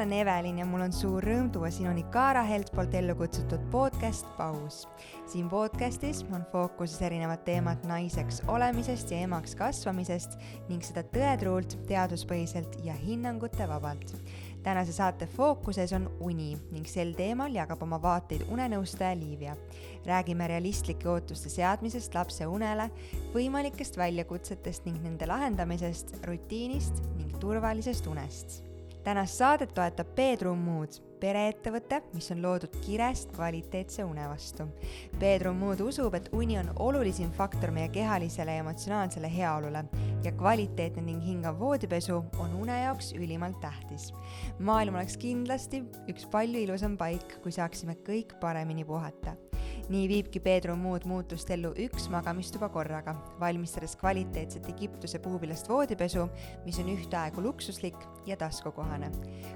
olen Evelin ja mul on suur rõõm tuua sinuni Kaara Helt poolt ellu kutsutud podcast Paus. siin podcastis on fookuses erinevad teemad naiseks olemisest ja emaks kasvamisest ning seda tõetruult, teaduspõhiselt ja hinnangute vabalt. tänase saate fookuses on uni ning sel teemal jagab oma vaateid unenõustaja Liivia. räägime realistlike ootuste seadmisest lapse unele, võimalikest väljakutsetest ning nende lahendamisest, rutiinist ning turvalisest unest tänast saadet toetab Bedroom Mood, pereettevõte, mis on loodud kirest kvaliteetse une vastu. Bedroom Mood usub, et uni on olulisim faktor meie kehalisele ja emotsionaalsele heaolule ja kvaliteetne ning hingav voodipesu on une jaoks ülimalt tähtis. maailm oleks kindlasti üks palju ilusam paik, kui saaksime kõik paremini puhata nii viibki Pedro muud muutust ellu üks magamistuba korraga, valmistades kvaliteetset Egiptuse puuvillast voodipesu, mis on ühtaegu luksuslik ja taskukohane.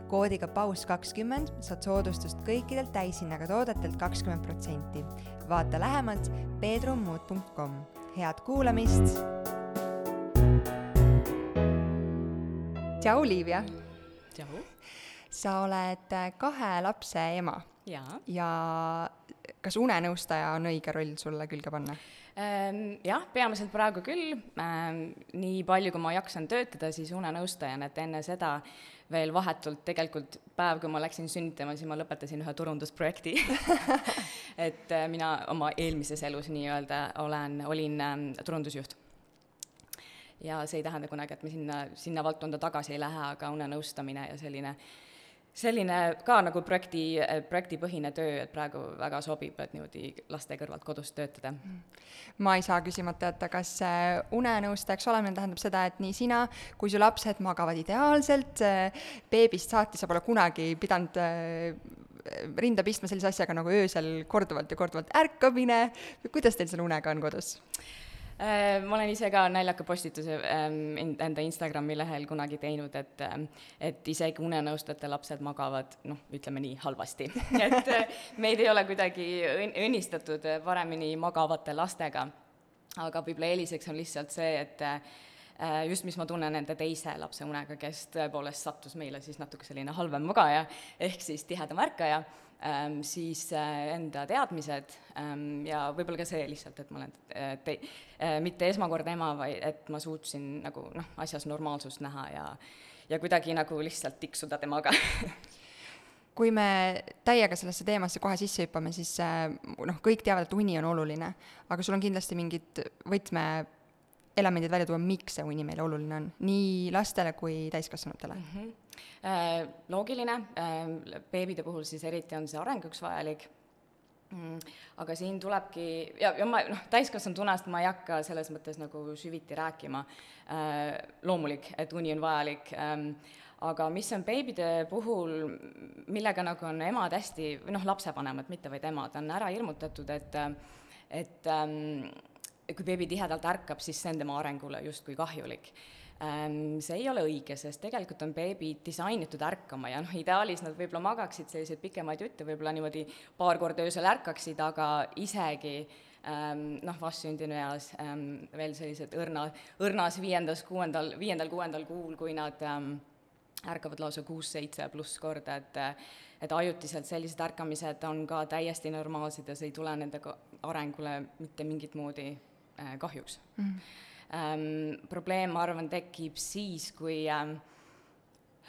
koodiga paus kakskümmend saad soodustust kõikidelt täishinnaga toodetelt kakskümmend protsenti. vaata lähemalt pedromuud.com. head kuulamist. tšau, Liivia. tšau. sa oled kahe lapse ema jaa. ja kas unenõustaja on õige roll sulle külge panna? Ehm, jah, peamiselt praegu küll, ehm, nii palju, kui ma jaksan töötada, siis unenõustajana, et enne seda veel vahetult tegelikult päev, kui ma läksin sünnitama, siis ma lõpetasin ühe turundusprojekti et äh, mina oma eelmises elus nii-öelda olen, olin ähm, turundusjuht. ja see ei tähenda kunagi, et me sinna, sinna valdkonda tagasi ei lähe, aga unenõustamine ja selline äh, selline ka nagu projekti, projektipõhine töö, et praegu väga sobib, et niimoodi laste kõrvalt kodus töötada. ma ei saa küsimata jätta, kas unenõustajaks olemine tähendab seda, et nii sina kui su lapsed magavad ideaalselt, beebist saati sa pole kunagi pidanud äh, rinda pistma sellise asjaga nagu öösel korduvalt ja korduvalt ärkamine, kuidas teil selle unega on kodus? Äh, ma olen ise ka naljaka postituse ähm, enda Instagrami lehel kunagi teinud, et ähm, et isegi unenõustajate lapsed magavad noh, ütleme nii, halvasti et äh, meid ei ole kuidagi õnnistatud paremini magavate lastega. aga võib-olla eeliseks on lihtsalt see, et äh, just mis ma tunnen nende teise lapse unega, kes tõepoolest sattus meile siis natuke selline halvem magaja, ehk siis tihedam ärkaja siis äh, enda teadmised ähm, ja võib-olla ka see lihtsalt, et ma olen äh, te- äh,, mitte esmakordne ema, vaid et ma suutsin nagu noh, asjas normaalsust näha ja ja kuidagi nagu lihtsalt tiksuda temaga kui me täiega sellesse teemasse kohe sisse hüppame, siis noh, kõik teavad, et uni on oluline, aga sul on kindlasti mingid võtmeelemendid välja tuua, miks see uni meile oluline on, nii lastele kui täiskasvanutele. Mm? -hmm loogiline, äh, beebide puhul siis eriti on see arenguks vajalik, mm, aga siin tulebki, ja, ja ma noh, täiskasvanud unest ma ei hakka selles mõttes nagu süviti rääkima, äh, loomulik, et uni on vajalik, ähm, aga mis on beebide puhul, millega nagu on emad hästi, või noh, lapsevanemad, mitte vaid emad, on ära hirmutatud, et et ähm, kui beebi tihedalt ärkab, siis see on tema arengule justkui kahjulik. Ehm, see ei ole õige, sest tegelikult on beebid disainitud ärkama ja noh, ideaalis nad võib-olla magaksid selliseid pikemaid jutte, võib-olla niimoodi paar korda öösel ärkaksid, aga isegi ähm, noh, vastsündinu eas ähm, veel sellised õrna, õrnas viiendas, kuuendal, viiendal-kuuendal kuul, kui nad ärkavad lausa kuus-seitse pluss korda, et et ajutiselt sellised ärkamised on ka täiesti normaalsed ja see ei tule nende arengule mitte mingit moodi kahjuks mm. -hmm ähm,. probleem, ma arvan, tekib siis, kui ähm,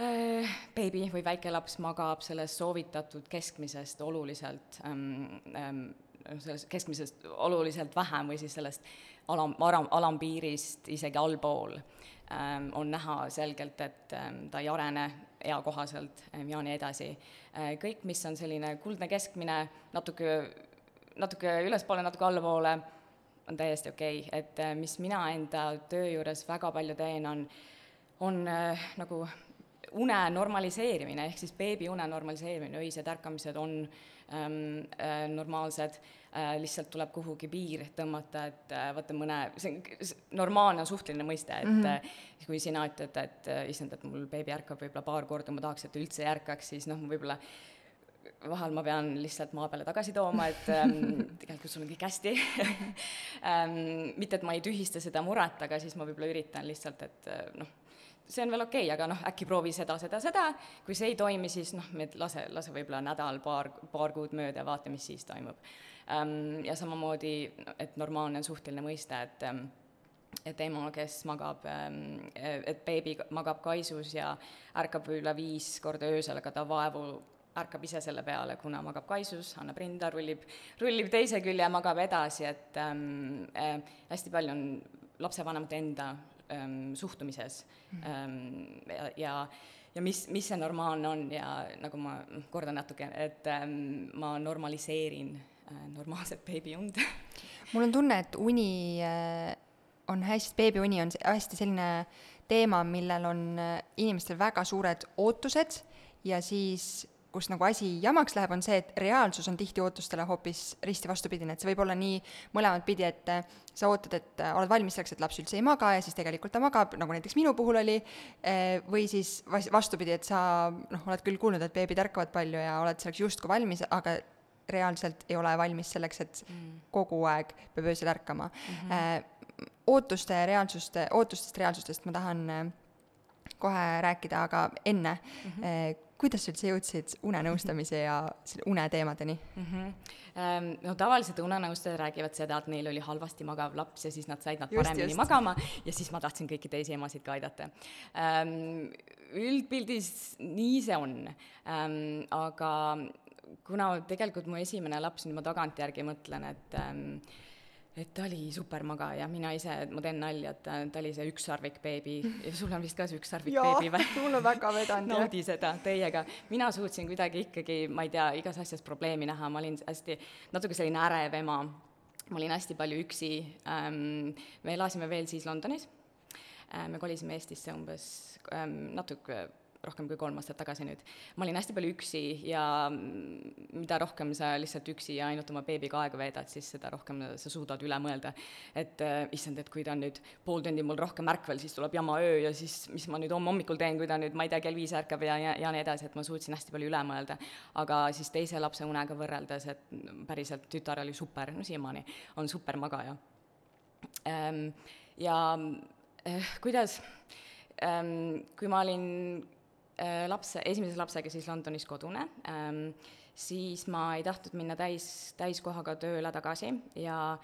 äh, beebi või väike laps magab sellest soovitatud keskmisest oluliselt ähm,, ähm, sellest keskmisest oluliselt vähem või siis sellest alam, alam, alampiirist isegi allpool ähm, on näha selgelt, et ähm, ta ei arene eakohaselt ähm, ja nii edasi äh,. kõik, mis on selline kuldne keskmine, natuke, natuke ülespoole, natuke allapoole on täiesti okei okay., et äh, mis mina enda töö juures väga palju teen, on, on äh, nagu une normaliseerimine, ehk siis beebi une normaliseerimine, öised ärkamised on ähm, äh, normaalsed äh,, lihtsalt tuleb kuhugi piir tõmmata, et äh, vaata mõne, see on, normaalne on suhteline mõiste, et mm -hmm. äh, kui sina ütled, et äh, issand, et mul beebi ärkab võib-olla paar korda, ma tahaks, et ta üldse ei ärkaks, siis noh, võib-olla vahel ma pean lihtsalt maa peale tagasi tooma, et ähm, tegelikult sul on kõik hästi ähm, mitte, et ma ei tühista seda muret, aga siis ma võib-olla üritan lihtsalt, et äh, noh, see on veel okei okay,, aga noh, äkki proovi seda, seda, seda, kui see ei toimi, siis noh, lase, lase võib-olla nädal, paar, paar kuud mööda ja vaata, mis siis toimub. Ähm, ja samamoodi, et normaalne on suhteline mõiste, et ähm, et ema, kes magab, ähm, et beebi magab kaisus ja ärkab üle viis korda öösel, aga ta vaevu ärkab ise selle peale, kuna magab kaisus, annab rinda, rullib, rullib teise külje, magab edasi, et ähm, äh, hästi palju on lapsevanemate enda ähm, suhtumises. Ähm, ja, ja ja mis, mis see normaalne on ja nagu ma kordan natuke, et ähm, ma normaliseerin äh, normaalset beebiund. Mul on tunne, et uni äh, on hästi, beebiuni on hästi selline teema, millel on äh, inimestel väga suured ootused ja siis kus nagu asi jamaks läheb, on see, et reaalsus on tihti ootustele hoopis risti vastupidine, et see võib olla nii mõlemat pidi, et äh, sa ootad, et äh, oled valmis selleks, et laps üldse ei maga ja siis tegelikult ta magab, nagu näiteks minu puhul oli, äh, või siis vas-, vastupidi, et sa noh, oled küll kuulnud, et beebid ärkavad palju ja oled selleks justkui valmis, aga reaalselt ei ole valmis selleks, et mm. kogu aeg peab öösel ärkama mm. -hmm. ootuste reaalsuste, ootustest reaalsustest ma tahan kohe rääkida, aga enne mm, -hmm kuidas sa üldse jõudsid unenõustamise ja uneteemadeni mm? -hmm. No tavaliselt unenõustajad räägivad seda, et neil oli halvasti magav laps ja siis nad said nad just, paremini just. magama ja siis ma tahtsin kõiki teisi emasid ka aidata ähm,. üldpildis nii see on ähm,, aga kuna tegelikult mu esimene laps, nüüd ma tagantjärgi mõtlen, et ähm, et ta oli supermagaja, mina ise, ma teen nalja, et ta, oli see ükssarvik beebi ja sul on vist ka see ükssarvik beebi või? mul on väga vedanud, jah. naudi seda teiega. mina suutsin kuidagi ikkagi, ma ei tea, igas asjas probleemi näha, ma olin hästi, natuke selline ärev ema, ma olin hästi palju üksi ähm,, me elasime veel siis Londonis ähm,, me kolisime Eestisse umbes ähm, natuke rohkem kui kolm aastat tagasi nüüd. ma olin hästi palju üksi ja mida rohkem sa lihtsalt üksi ja ainult oma beebiga aega veedad, siis seda rohkem sa suudad üle mõelda. et äh, issand, et kui ta nüüd pool tundi mul rohkem ärkvel, siis tuleb jama öö ja siis mis ma nüüd homme hommikul teen, kui ta nüüd, ma ei tea, kell viis ärkab ja, ja, ja nii edasi, et ma suutsin hästi palju üle mõelda. aga siis teise lapse unega võrreldes, et päriselt tütar oli super, no siiamaani on super magaja ähm,. ja äh, kuidas ähm, kui ma olin lapse, esimese lapsega siis Londonis kodune, ähm, siis ma ei tahtnud minna täis, täiskohaga tööle tagasi ja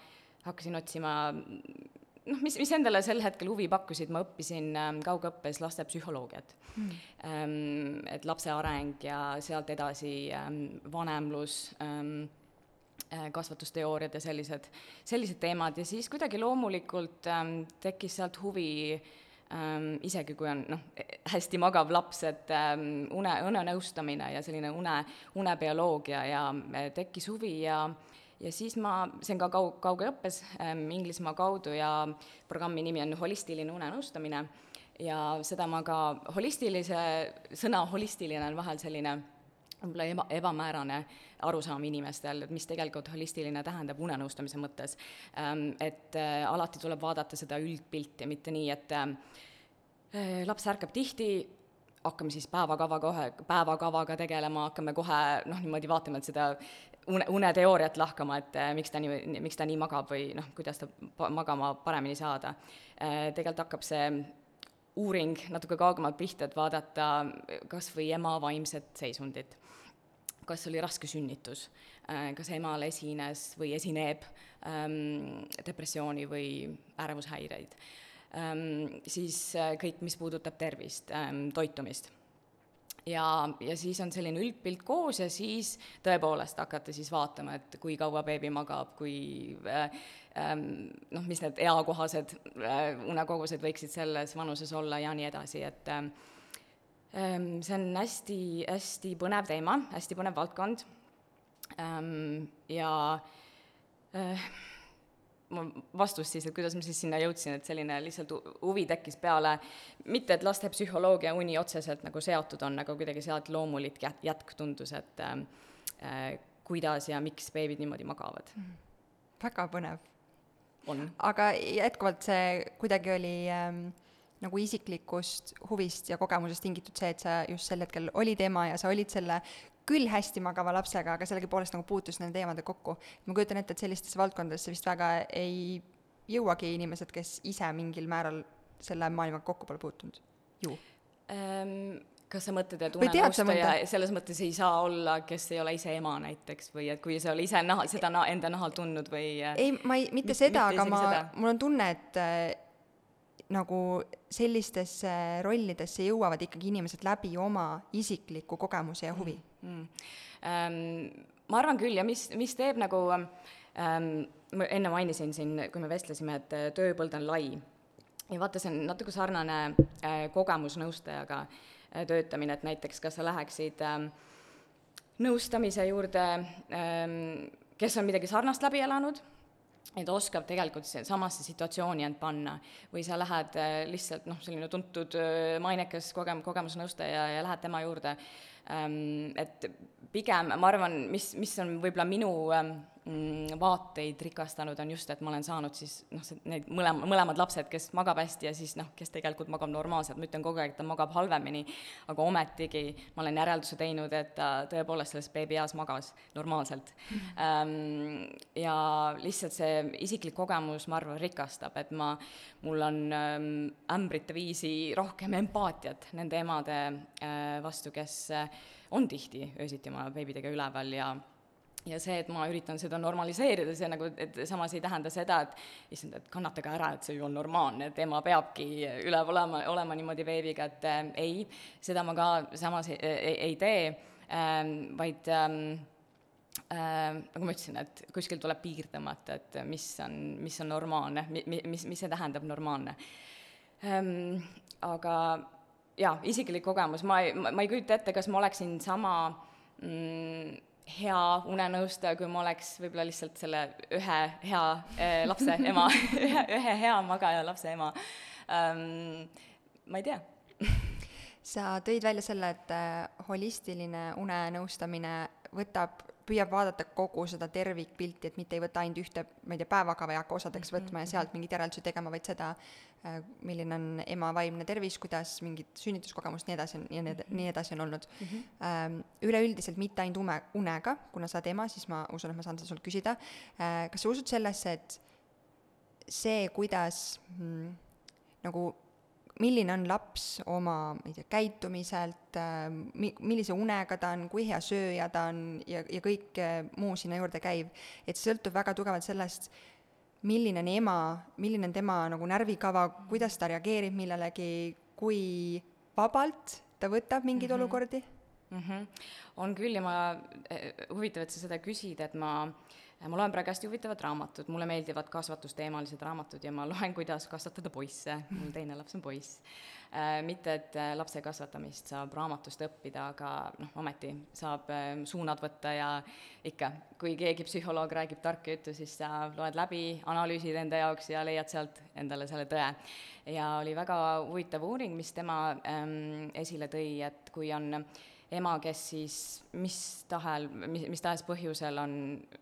hakkasin otsima noh, mis, mis endale sel hetkel huvi pakkusid, ma õppisin ähm, kaugõppes lastepsühholoogiat mm.. Ähm, et lapse areng ja sealt edasi vanemlus, äh, kasvatusteooriad ja sellised, sellised teemad. Ja siis kuidagi loomulikult tekkis sealt huvi äh, ähm, isegi kui on noh, hästi magav laps, et ähm, une, unenõustamine ja selline une, unebioloogia ja äh, tekkis huvi ja ja siis ma, see on ka kaug-, kaugõppes ähm, Inglismaa kaudu ja programmi nimi on holistiline unenõustamine ja seda ma ka, holistilise, sõna holistiline on vahel selline võib-olla eba, ebamäärane arusaam inimestel, et mis tegelikult holistiline tähendab unenõustamise mõttes. Ähm, et äh, alati tuleb vaadata seda üldpilti, mitte nii, et äh, laps ärkab tihti, hakkame siis päevakava kohe, päevakavaga tegelema, hakkame kohe noh, niimoodi vaatama, et seda une, uneteooriat lahkama, et äh, miks ta nii, miks ta nii magab või noh, kuidas ta magama paremini saada. tegelikult hakkab see uuring natuke kaugemalt pihta, et vaadata kas või ema vaimset seisundit kas oli raske sünnitus, äh, kas emal esines või esineb ähm, depressiooni või ärevushäireid ähm,, siis äh, kõik, mis puudutab tervist ähm,, toitumist. ja, ja siis on selline üldpilt koos ja siis tõepoolest hakata siis vaatama, et kui kaua beebi magab, kui äh, ähm, noh, mis need eakohased äh, unekogused võiksid selles vanuses olla ja nii edasi, et äh, see on hästi, hästi põnev teema, hästi põnev valdkond ehm, ja äh, vastus siis, et kuidas ma siis sinna jõudsin, et selline lihtsalt huvi tekkis peale, mitte et lastepsühholoogia uni otseselt nagu seotud on, aga kuidagi sealt loomulik jät-, jätk tundus, et äh, kuidas ja miks beebid niimoodi magavad. väga põnev. on. aga jätkuvalt see kuidagi oli ähm, nagu isiklikust huvist ja kogemusest tingitud see, et sa just sel hetkel olid ema ja sa olid selle küll hästi magava lapsega, aga sellegipoolest nagu puutus nende teemade kokku. ma kujutan ette, et sellistesse valdkondadesse vist väga ei jõuagi inimesed, kes ise mingil määral selle maailmaga kokku pole puutunud. ju ähm, kas sa mõtled, et unenõustaja selles mõttes ei saa olla, kes ei ole ise ema näiteks või et kui sa ei ole ise naha, seda na, enda nahal tundnud või äh, ei, ma ei, mitte Mit- seda, aga ma mul on tunne, et äh, nagu sellistesse rollidesse jõuavad ikkagi inimesed läbi oma isikliku kogemuse ja huvi. Mm. ähm, ma arvan küll ja mis, mis teeb nagu ähm, ma enne mainisin siin, kui me vestlesime, et äh, tööpõld on lai. Ja vaata, see on natuke sarnane äh, kogemusnõustajaga äh, töötamine, et näiteks kas sa läheksid ähm, nõustamise juurde ähm,, kes on midagi sarnast läbi elanud, et oskab tegelikult samasse situatsiooni end panna. Või sa lähed äh, lihtsalt noh, selline tuntud äh, mainekas kogem-, kogemusnõustaja ja lähed tema juurde. Ähm,, et pigem ma arvan, mis, mis on võib-olla minu ähm, vaateid rikastanud, on just, et ma olen saanud siis noh, need mõlema, mõlemad lapsed, kes magab hästi ja siis noh, kes tegelikult magab normaalselt, ma ütlen kogu aeg, et ta magab halvemini, aga ometigi ma olen järelduse teinud, et ta tõepoolest selles beebieas magas normaalselt ähm,. ja lihtsalt see isiklik kogemus, ma arvan, rikastab, et ma, mul on ämbrite viisi rohkem empaatiat nende emade äh, vastu, kes äh, on tihti öösiti oma beebidega üleval ja ja see, et ma üritan seda normaliseerida, see nagu, et samas ei tähenda seda, et issand, et kannatage ära, et see ju on normaalne, et ema peabki üleval olema, olema niimoodi beebiga, et äh, ei, seda ma ka samas ei, ei, ei tee ähm,, vaid ähm, äh, nagu ma ütlesin, et kuskil tuleb piir tõmmata, et mis on, mis on normaalne, mi-, mi-, mis, mis see tähendab, normaalne ähm,. aga jaa, isiklik kogemus, ma ei, ma ei kujuta ette, kas ma oleksin sama mm, hea unenõustaja, kui ma oleks võib-olla lihtsalt selle ühe hea äh, lapse ema ühe, ühe hea magaja lapse ema ähm,. ma ei tea sa tõid välja selle, et äh, holistiline unenõustamine võtab, püüab vaadata kogu seda tervikpilti, et mitte ei võta ainult ühte, ma ei tea, päevakava ei hakka osadeks võtma ja sealt mingeid järeldusi tegema, vaid seda, milline on ema vaimne tervis, kuidas mingid sünnituskogemust, nii edasi on ja nii ed- nii edasi on olnud mm. -hmm. üleüldiselt mitte ainult ume, unega, kuna sa oled ema, siis ma usun, et ma saan seda sult küsida. kas sa usud sellesse, et see, kuidas mm, nagu milline on laps oma, ma ei tea, käitumiselt, mi-, millise unega ta on, kui hea sööja ta on ja, ja kõik eh, muu sinna juurde käiv, et see sõltub väga tugevalt sellest, milline on ema, milline on tema nagu närvikava, kuidas ta reageerib millelegi, kui vabalt ta võtab mingeid mm -hmm. olukordi mm. -hmm. on küll ja ma, huvitav, et sa seda küsid, et ma, ma loen praegu hästi huvitavat raamatut, mulle meeldivad kasvatusteemalised raamatud ja ma loen, kuidas kasvatada poisse, mul teine laps on poiss äh,. mitte, et äh, lapse kasvatamist saab raamatust õppida, aga noh, ometi saab äh, suunad võtta ja ikka, kui keegi psühholoog räägib tarka juttu, siis sa loed läbi, analüüsid enda jaoks ja leiad sealt endale selle tõe. ja oli väga huvitav uuring, mis tema ähm, esile tõi, et kui on ema, kes siis mis tahel, mis, mis tahes põhjusel on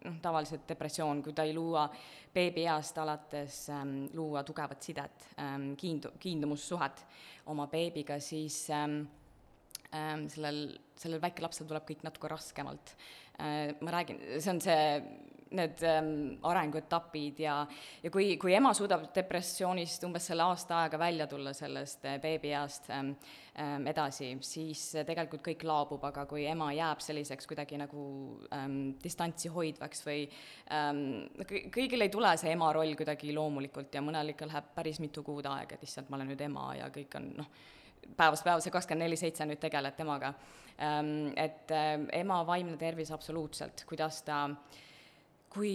noh, tavaliselt depressioon, kui ta ei luua beebieast alates ähm, luua tugevat sidet ähm,, kiindu-, kiindumussuhet oma beebiga, siis ähm, ähm, sellel, sellel väikelapsel tuleb kõik natuke raskemalt äh,. ma räägin, see on see, need ähm, arenguetapid ja, ja kui, kui ema suudab depressioonist umbes selle aasta aega välja tulla sellest äh, beebieast ähm, ähm, edasi, siis äh, tegelikult kõik laabub, aga kui ema jääb selliseks kuidagi nagu ähm, distantsi hoidvaks või ähm, kõ- kõigil ei tule see ema roll kuidagi loomulikult ja mõnel ikka läheb päris mitu kuud aega, et issand, ma olen nüüd ema ja kõik on noh, päevast päeva see kakskümmend neli seitse nüüd tegeled temaga ähm,. et äh, ema vaimne tervis absoluutselt, kuidas ta kui,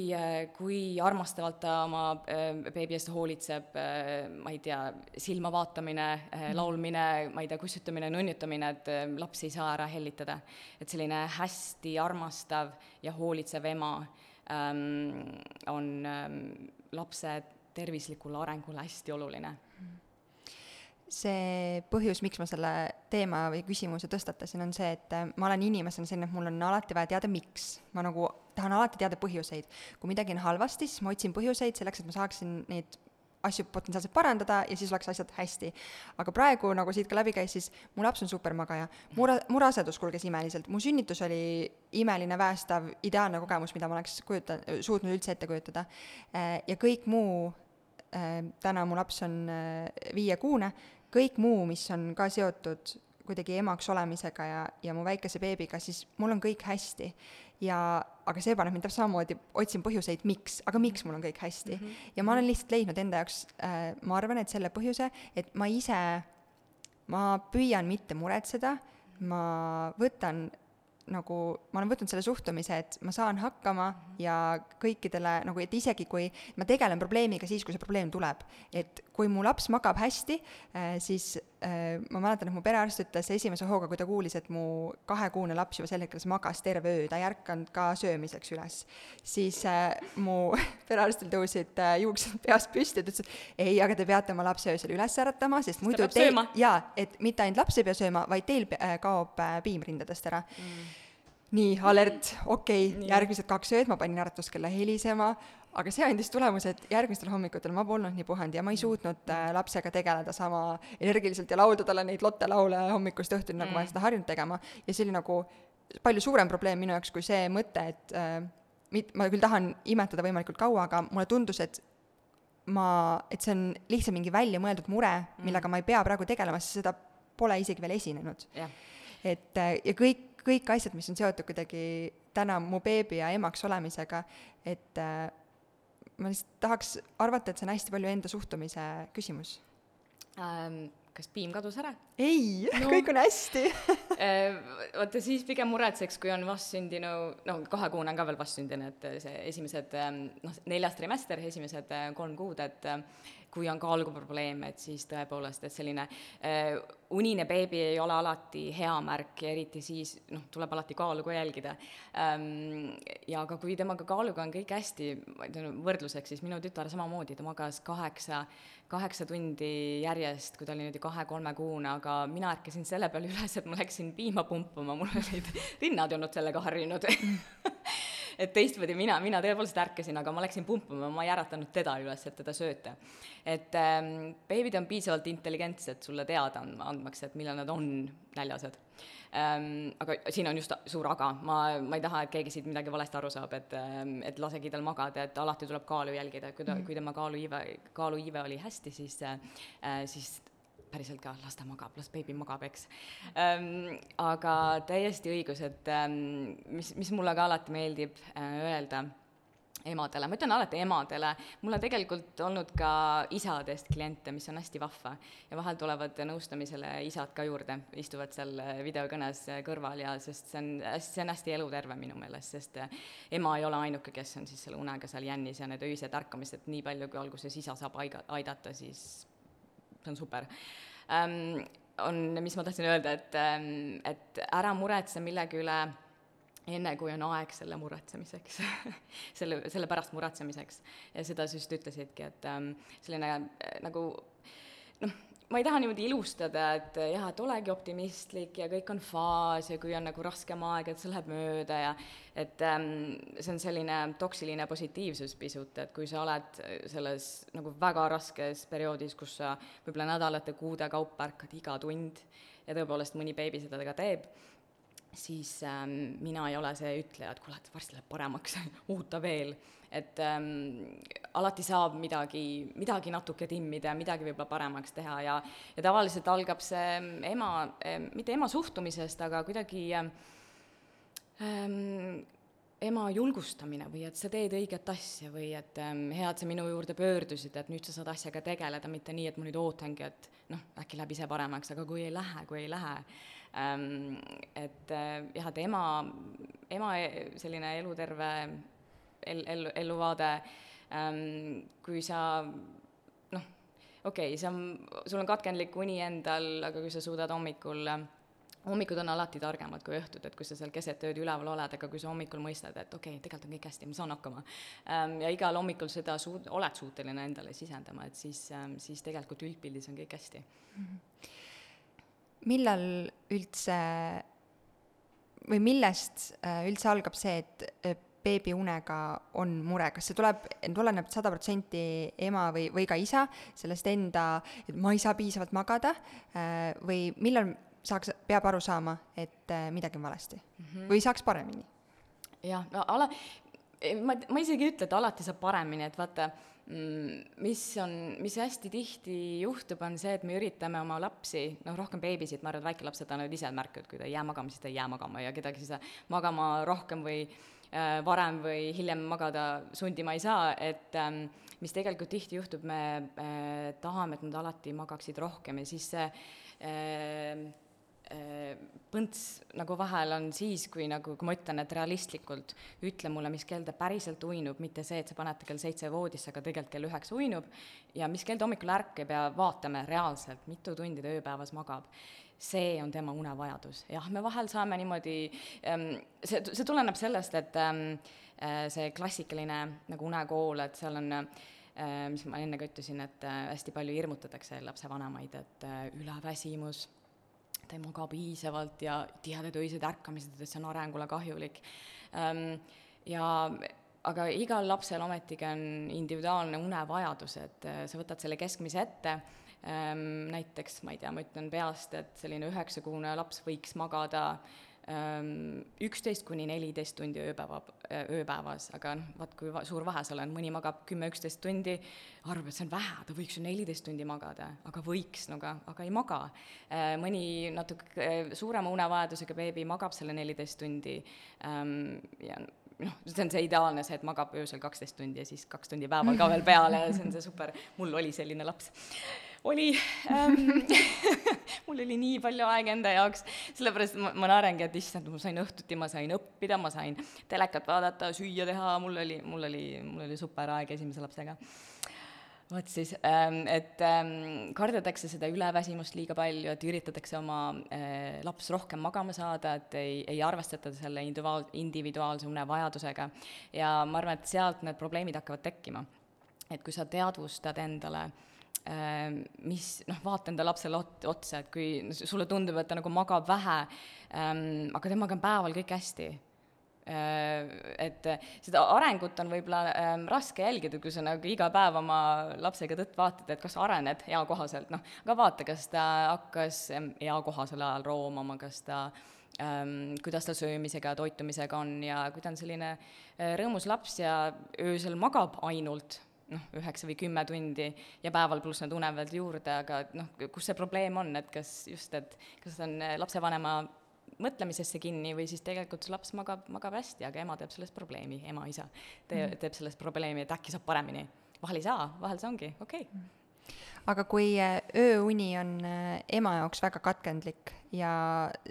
kui armastavalt ta oma äh, beebi eest hoolitseb äh,, ma ei tea, silma vaatamine äh,, laulmine, ma ei tea, kussutamine, nunnutamine, et laps ei saa ära hellitada. et selline hästi armastav ja hoolitsev ema ähm, on ähm, lapse tervislikule arengule hästi oluline see põhjus, miks ma selle teema või küsimuse tõstatasin, on see, et ma olen inimesena selline, et mul on alati vaja teada, miks. ma nagu tahan alati teada põhjuseid. kui midagi on halvasti, siis ma otsin põhjuseid selleks, et ma saaksin neid asju potentsiaalselt parandada ja siis oleks asjad hästi. aga praegu, nagu siit ka läbi käis, siis mu laps on supermagaja. mu ra-, mu rasedus kulges imeliselt, mu sünnitus oli imeline, väestav, ideaalne kogemus, mida ma oleks kujuta-, suutnud üldse ette kujutada. Äh, ja kõik muu äh, täna mu laps on äh, viiekuune, kõik muu, mis on ka seotud kuidagi emaks olemisega ja, ja mu väikese beebiga, siis mul on kõik hästi. ja, aga see paneb mind samamoodi, otsin põhjuseid, miks, aga miks mul on kõik hästi mm. -hmm. ja ma olen lihtsalt leidnud enda jaoks äh,, ma arvan, et selle põhjuse, et ma ise, ma püüan mitte muretseda, ma võtan nagu ma olen võtnud selle suhtumise, et ma saan hakkama ja kõikidele nagu, et isegi kui ma tegelen probleemiga siis, kui see probleem tuleb, et kui mu laps magab hästi, äh, siis ma mäletan, et mu perearst ütles esimese hooga, kui ta kuulis, et mu kahekuune laps juba sel hetkel magas terve öö, ta ei ärkanud ka söömiseks üles, siis äh, mu perearstil tõusid juuksed peast püsti ta ütles, et ei, aga te peate oma lapse öösel üles äratama, sest muidu teil, jaa, et mitte ainult laps ei pea sööma, vaid teil kaob piim rindadest ära. Mm. Nii, alert, okei okay,, järgmised kaks ööd ma panin äratuskella helisema, aga see andis tulemuse, et järgmistel hommikutel ma polnud nii puhanud ja ma ei suutnud äh, lapsega tegeleda sama energiliselt ja laulda talle neid Lotte laule hommikust õhtuni, nagu mm. ma olen seda harjunud tegema. ja see oli nagu palju suurem probleem minu jaoks kui see mõte, et äh, mit-, ma küll tahan imetada võimalikult kaua, aga mulle tundus, et ma, et see on lihtsalt mingi väljamõeldud mure, millega mm. ma ei pea praegu tegelema, sest seda pole isegi veel esinenud yeah.. et äh, ja kõik kõik asjad, mis on seotud kuidagi täna mu beebi ja emaks olemisega, et äh, ma lihtsalt tahaks arvata, et see on hästi palju enda suhtumise küsimus ähm,. kas piim kadus ära? ei no. kõik on hästi äh, vaata siis pigem muretseks, kui on vastsündinu, no kahekuune on ka veel vastsündinu, et see esimesed noh, neljas trimester, esimesed äh, kolm kuud, et kui on kaaluprobleem, et siis tõepoolest, et selline äh, unine beebi ei ole alati hea märk ja eriti siis, noh, tuleb alati kaalu ka jälgida ähm,. ja aga kui temaga kaaluga on kõik hästi, ma ütlen võrdluseks, siis minu tütar samamoodi, ta magas kaheksa, kaheksa tundi järjest, kui ta oli niimoodi kahe-kolmekuune, aga mina ärkasin selle peale üles, et ma läksin piima pumpama, mul olid rinnad ei olnud sellega harjunud et teistpidi mina, mina tõepoolest ärkasin, aga ma läksin pumpama, ma ei äratanud teda üles, et teda sööta. et ähm, beebid on piisavalt intelligentsed sulle teada andmaks, et millal nad on näljased ähm,. aga siin on just suur aga, ma, ma ei taha, et keegi siit midagi valesti aru saab, et, ähm, et lasegi tal magada, et alati tuleb kaalu jälgida, kui ta mm, -hmm. kui tema kaaluiive, kaaluiive oli hästi, siis äh,, siis päriselt ka, las ta magab, las beebi magab, eks ähm,. aga täiesti õigus, et ähm, mis, mis mulle ka alati meeldib äh, öelda emadele, ma ütlen alati emadele, mul on tegelikult olnud ka isadest kliente, mis on hästi vahva. ja vahel tulevad nõustamisele isad ka juurde, istuvad seal videokõnes kõrval ja sest see on hästi, see on hästi eluterve minu meelest, sest ema ei ole ainuke, kes on siis selle unega seal jännis ja need öised ärkamised, nii palju kui alguses isa saab aiga-, aidata, siis see on super ähm,, on, mis ma tahtsin öelda, et, ähm, et ära muretse millegi üle enne, kui on aeg selle muretsemiseks selle, selle pärast muretsemiseks. ja seda sa just ütlesidki, et ähm, selline äh, nagu noh, ma ei taha niimoodi ilustada, et jah, et olegi optimistlik ja kõik on faas ja kui on nagu raskem aeg, et see läheb mööda ja et ähm, see on selline toksiline positiivsus pisut, et kui sa oled selles nagu väga raskes perioodis, kus sa võib-olla nädalate-kuude kaupa ärkad iga tund ja tõepoolest mõni beebi seda ka teeb, siis ähm, mina ei ole see ütleja, et kuule, et varsti läheb paremaks oota veel et ähm, alati saab midagi, midagi natuke timmida ja midagi võib-olla paremaks teha ja, ja tavaliselt algab see ema, mitte ema suhtumisest, aga kuidagi ähm, ema julgustamine või et sa teed õiget asja või et ähm, hea, et sa minu juurde pöördusid, et nüüd sa saad asjaga tegeleda, mitte nii, et ma nüüd ootangi, et noh, äkki läheb ise paremaks, aga kui ei lähe, kui ei lähe ähm,. et äh, jah, et ema, ema selline eluterve el-, ellu, elluvaade ähm,, kui sa noh, okei okay,, sa, sul on katkendlik uni endal, aga kui sa suudad hommikul hommikud on alati targemad kui õhtud, et kui sa seal keset ööd üleval oled, aga kui sa hommikul mõistad, et okei okay,, tegelikult on kõik hästi, ma saan hakkama ähm,. ja igal hommikul seda suud-, oled suuteline endale sisendama, et siis ähm,, siis tegelikult üldpildis on kõik hästi mm. -hmm. millal üldse või millest äh, üldse algab see, et beebiunega on mure, kas see tuleb, tuleneb sada protsenti ema või, või ka isa sellest enda, et ma ei saa piisavalt magada äh, või millal saaks, peab aru saama, et äh, midagi on valesti mm -hmm. või saaks paremini? jah, no ala-, ma, ma isegi ei ütle, et alati saab paremini, et vaata, mm, mis on, mis hästi tihti juhtub, on see, et me üritame oma lapsi, noh, rohkem beebisid, ma arvan, et väikelapsed annavad ise märku, et kui ta ei jää magama, siis ta ei jää magama ja kedagi siis magama rohkem või varem või hiljem magada sundima ei saa, et ähm, mis tegelikult tihti juhtub, me äh, tahame, et nad alati magaksid rohkem ja siis see äh, Äh, põnts nagu vahel on siis, kui nagu, kui ma ütlen, et realistlikult ütle mulle, mis kell ta päriselt uinub, mitte see, et sa paned ta kell seitse voodisse, aga tegelikult kell üheksa uinub, ja mis kell ta hommikul ärkab ja vaatame reaalselt, mitu tundi ta ööpäevas magab. See on tema unevajadus, jah, me vahel saame niimoodi, ähm, see, see tuleneb sellest, et ähm, äh, see klassikaline nagu unekool, et seal on äh, mis ma enne ka ütlesin, et hästi palju hirmutatakse lapsevanemaid, et üleväsimus ta ei maga piisavalt ja tihedad öised ärkamised, et see on arengule kahjulik. Ehm, ja aga igal lapsel ometigi on individuaalne unevajadus, et sa võtad selle keskmise ette, ehm, näiteks ma ei tea, ma ütlen peast, et selline üheksakuune laps võiks magada Ehm, üksteist kuni neliteist tundi ööpäeva, ööpäevas, aga noh, vaat kui va-, suur vahe seal on, mõni magab kümme-üksteist tundi, arvab, et see on vähe, ta võiks ju neliteist tundi magada, aga võiks, no aga, aga ei maga. Ehm, mõni natuke suurema unevajadusega beebi magab selle neliteist tundi ehm, ja noh, see on see ideaalne, see, et magab öösel kaksteist tundi ja siis kaks tundi päeval ka veel peale ja see on see super, mul oli selline laps oli ähm, mul oli nii palju aega enda jaoks, sellepärast ma, ma naerangi, et issand, ma sain õhtuti, ma sain õppida, ma sain telekat vaadata, süüa teha, mul oli, mul oli, mul oli super aeg esimese lapsega vot siis, ähm, et ähm, kardetakse seda üleväsimust liiga palju, et üritatakse oma äh, laps rohkem magama saada, et ei, ei arvestata selle individuaal, individuaalse unevajadusega. ja ma arvan, et sealt need probleemid hakkavad tekkima. et kui sa teadvustad endale äh, mis noh, vaata enda lapsele ot-, otsa, et kui sulle tundub, et ta nagu magab vähe ähm,, aga temaga on päeval kõik hästi äh,. Et seda arengut on võib-olla raske jälgida, kui sa nagu iga päev oma lapsega tõtt vaatad, et kas arened eakohaselt, noh, aga vaata, kas ta hakkas eakohasel ajal roomama, kas ta kuidas ta söömisega ja toitumisega on ja kui ta on selline rõõmus laps ja öösel magab ainult noh, üheksa või kümme tundi ja päeval pluss need une veel juurde, aga noh, kus see probleem on, et kas just, et kas on eh, lapsevanema mõtlemisesse kinni või siis tegelikult see laps magab, magab hästi, aga ema teeb sellest probleemi, ema, isa te, mm. teeb sellest probleemi, et äkki saab paremini. vahel ei saa, vahel see ongi okei okay. Aga kui äh, ööuni on äh, ema jaoks väga katkendlik ja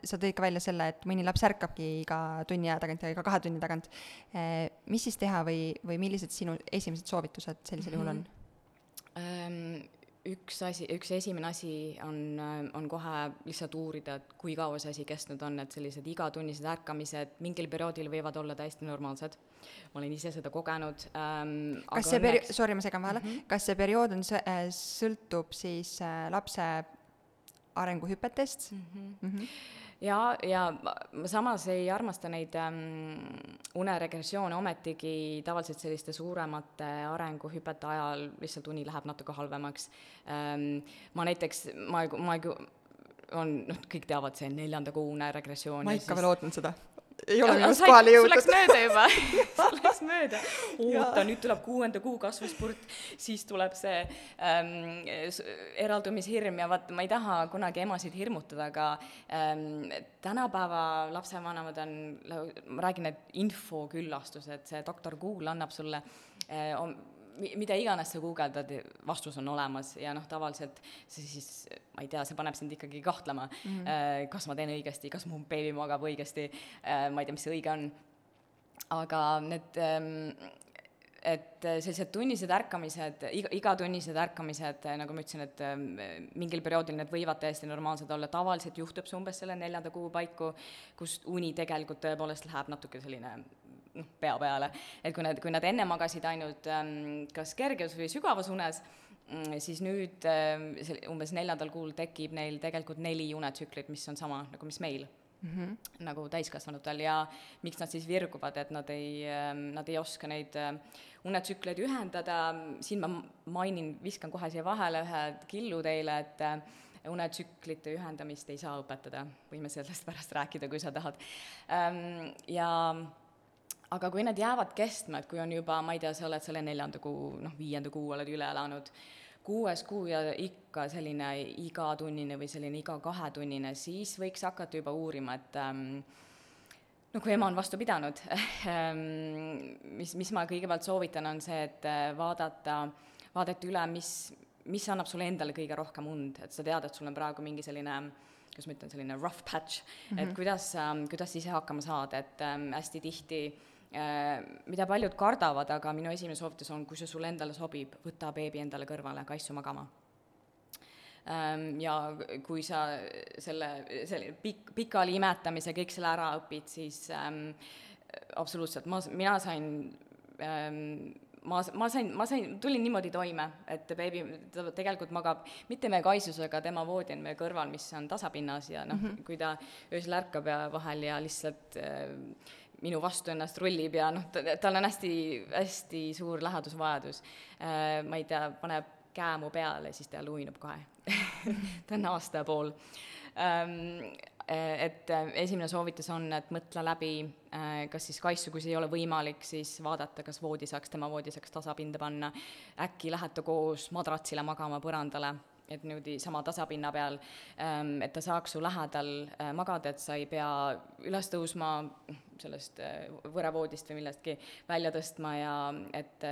sa tõid ka välja selle, et mõni laps ärkabki iga tunni aja tagant ja iga kahe tunni tagant, äh, mis siis teha või, või millised sinu esimesed soovitused sellisel juhul on mm? -hmm üks asi, üks esimene asi on, on kohe lihtsalt uurida, et kui kaua see asi kestnud on, et sellised igatunnised ärkamised mingil perioodil võivad olla täiesti normaalsed. ma olen ise seda kogenud ähm,. kas see peri-, sorry, ma segan vahele mm, -hmm. kas see periood on, äh, sõltub siis äh, lapse arenguhüpetest mm? -hmm. Mm -hmm ja, ja ma samas ei armasta neid ähm, uneregressioone, ometigi tavaliselt selliste suuremate arenguhüpete ajal lihtsalt uni läheb natuke halvemaks ähm,. ma näiteks, ma, ma on, noh, kõik teavad, see neljanda kuu uneregressioon. ma ikka siis... veel ootan seda ei ole minust kohale jõudnud. läks mööda juba läks mööda. oota, nüüd tuleb kuuenda kuu kasvuspurt, siis tuleb see ähm, eraldumishirm ja vaat ma ei taha kunagi emasid hirmutada, aga ähm, tänapäeva lapsevanemad on, ma räägin, et infoküllastused, see doktor Google annab sulle äh, mida iganes sa guugeldad, vastus on olemas ja noh, tavaliselt see siis, ma ei tea, see paneb sind ikkagi kahtlema mm, -hmm. kas ma teen õigesti, kas mu beebi magab õigesti, äh, ma ei tea, mis see õige on. aga need, ähm, et sellised tunnised ärkamised, iga, igatunnised ärkamised, nagu ma ütlesin, et ähm, mingil perioodil need võivad täiesti normaalsed olla, tavaliselt juhtub see umbes selle neljanda kuu paiku, kus uni tegelikult tõepoolest läheb natuke selline noh, pea peale. et kui nad, kui nad enne magasid ainult ähm, kas kerges või sügavas unes, mm, siis nüüd ähm, umbes neljandal kuul tekib neil tegelikult neli unetsüklit, mis on sama nagu mis meil mm. -hmm. nagu täiskasvanutel ja miks nad siis virguvad, et nad ei, ähm, nad ei oska neid unetsükleid ühendada, siin ma mainin, viskan kohe siia vahele ühe killu teile, et äh, unetsüklite ühendamist ei saa õpetada, võime sellest pärast rääkida, kui sa tahad. ja aga kui need jäävad kestma, et kui on juba, ma ei tea, sa oled selle neljanda kuu, noh, viienda kuu oled üle elanud, kuues kuu ja ikka selline igatunnine või selline iga kahetunnine, siis võiks hakata juba uurima, et ähm, no kui ema on vastu pidanud ähm, mis, mis ma kõigepealt soovitan, on see, et äh, vaadata, vaadata üle, mis, mis annab sulle endale kõige rohkem und, et sa tead, et sul on praegu mingi selline kuidas ma ütlen, selline rough patch mm, -hmm. et mhm. kuidas, kuidas ise hakkama saada, et ähm, hästi tihti äh, mida paljud kardavad, aga minu esimene soovitus on, kui see sulle endale sobib, võta beebi endale kõrvale, kaisu magama ähm, ja kui sa selle, selle pikk, pikali imetamise, kõik selle ära õpid, siis ähm, absoluutselt, ma, mina sain ähm, ma, ma sain, ma sain, tulin niimoodi toime, et beebi ta tegelikult magab mitte meie kaisusega, tema voodi on meie kõrval, mis on tasapinnas ja noh mm -hmm., kui ta öösel ärkab ja vahel ja lihtsalt äh, minu vastu ennast rullib ja noh, tal on hästi, hästi suur lähedusvajadus. Äh,. ma ei tea, paneb käe mu peale, siis ta luinub kohe. Ta on aasta ja pool. Ähm, Eh, et eh, esimene soovitus on, et mõtle läbi, kas siis kaisu, kui see ei ole võimalik, siis vaadata, kas voodi saaks, tema voodi saaks tasapinda panna, äkki lähete koos madratsile magama põrandale, et niimoodi sama tasapinna peal, ehm, et ta saaks su lähedal magada, et sa ei pea üles tõusma sellest võrevoodist või millestki välja tõstma ja et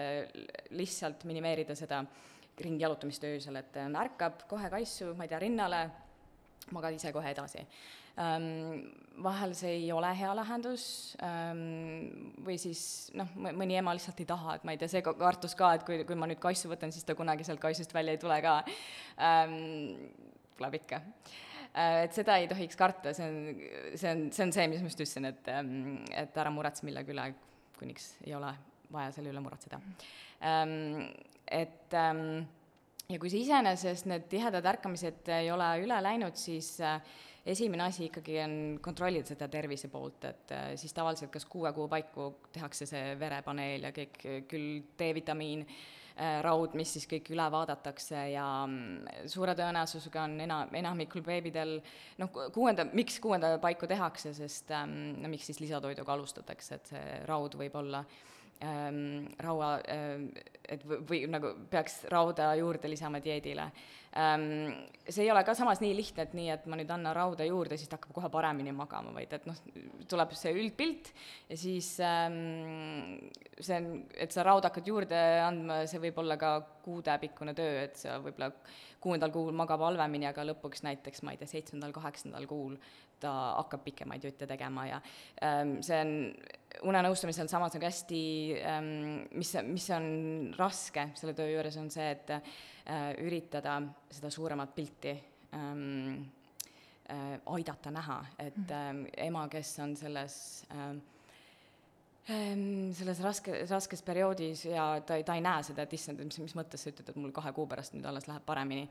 lihtsalt minimeerida seda ringi jalutamist öösel, et ärkab kohe kaisu, ma ei tea, rinnale, magad ise kohe edasi ähm,. Vahel see ei ole hea lahendus ähm, või siis noh, mõni ema lihtsalt ei taha, et ma ei tea, see kartus ka, et kui, kui ma nüüd kaisu võtan, siis ta kunagi sealt kaisust välja ei tule ka ähm,. tuleb ikka et seda ei tohiks karta, see on, see on, see on see, mis ma just ütlesin, et, et ära muretse millegi üle, kuniks ei ole vaja selle üle muretseda. Et ja kui see iseenesest need tihedad ärkamised ei ole üle läinud, siis äh, esimene asi ikkagi on kontrollida seda tervise poolt, et äh, siis tavaliselt kas kuue kuu paiku tehakse see verepaneel ja kõik, küll D-vitamiin, äh, raud, mis siis kõik üle vaadatakse ja mm, suure tõenäosusega on ena-, enamikul beebidel noh, kuuenda, miks kuuenda paiku tehakse, sest ähm, no miks siis lisatoiduga alustatakse, et see raud võib olla äh, ähm, raua ähm,, et või, või nagu peaks rauda juurde lisama dieedile ähm,. see ei ole ka samas nii lihtne, et nii, et ma nüüd annan rauda juurde, siis ta hakkab kohe paremini magama, vaid et noh, tuleb see üldpilt ja siis ähm, see on, et sa rauda hakkad juurde andma, see võib olla ka kuudepikkune töö, et sa võib-olla kuuendal kuul magab halvemini, aga lõpuks näiteks, ma ei tea, seitsmendal, kaheksandal kuul ta hakkab pikemaid jutte tegema ja ähm, see on unenõustamisel samas nagu hästi ähm,, mis, mis on raske selle töö juures, on see, et äh, üritada seda suuremat pilti ähm, äh, aidata näha, et äh, ema, kes on selles äh, selles raske, raskes perioodis ja ta ei, ta ei näe seda, et issand, mis, mis mõttes sa ütled, et mul kahe kuu pärast nüüd alles läheb paremini.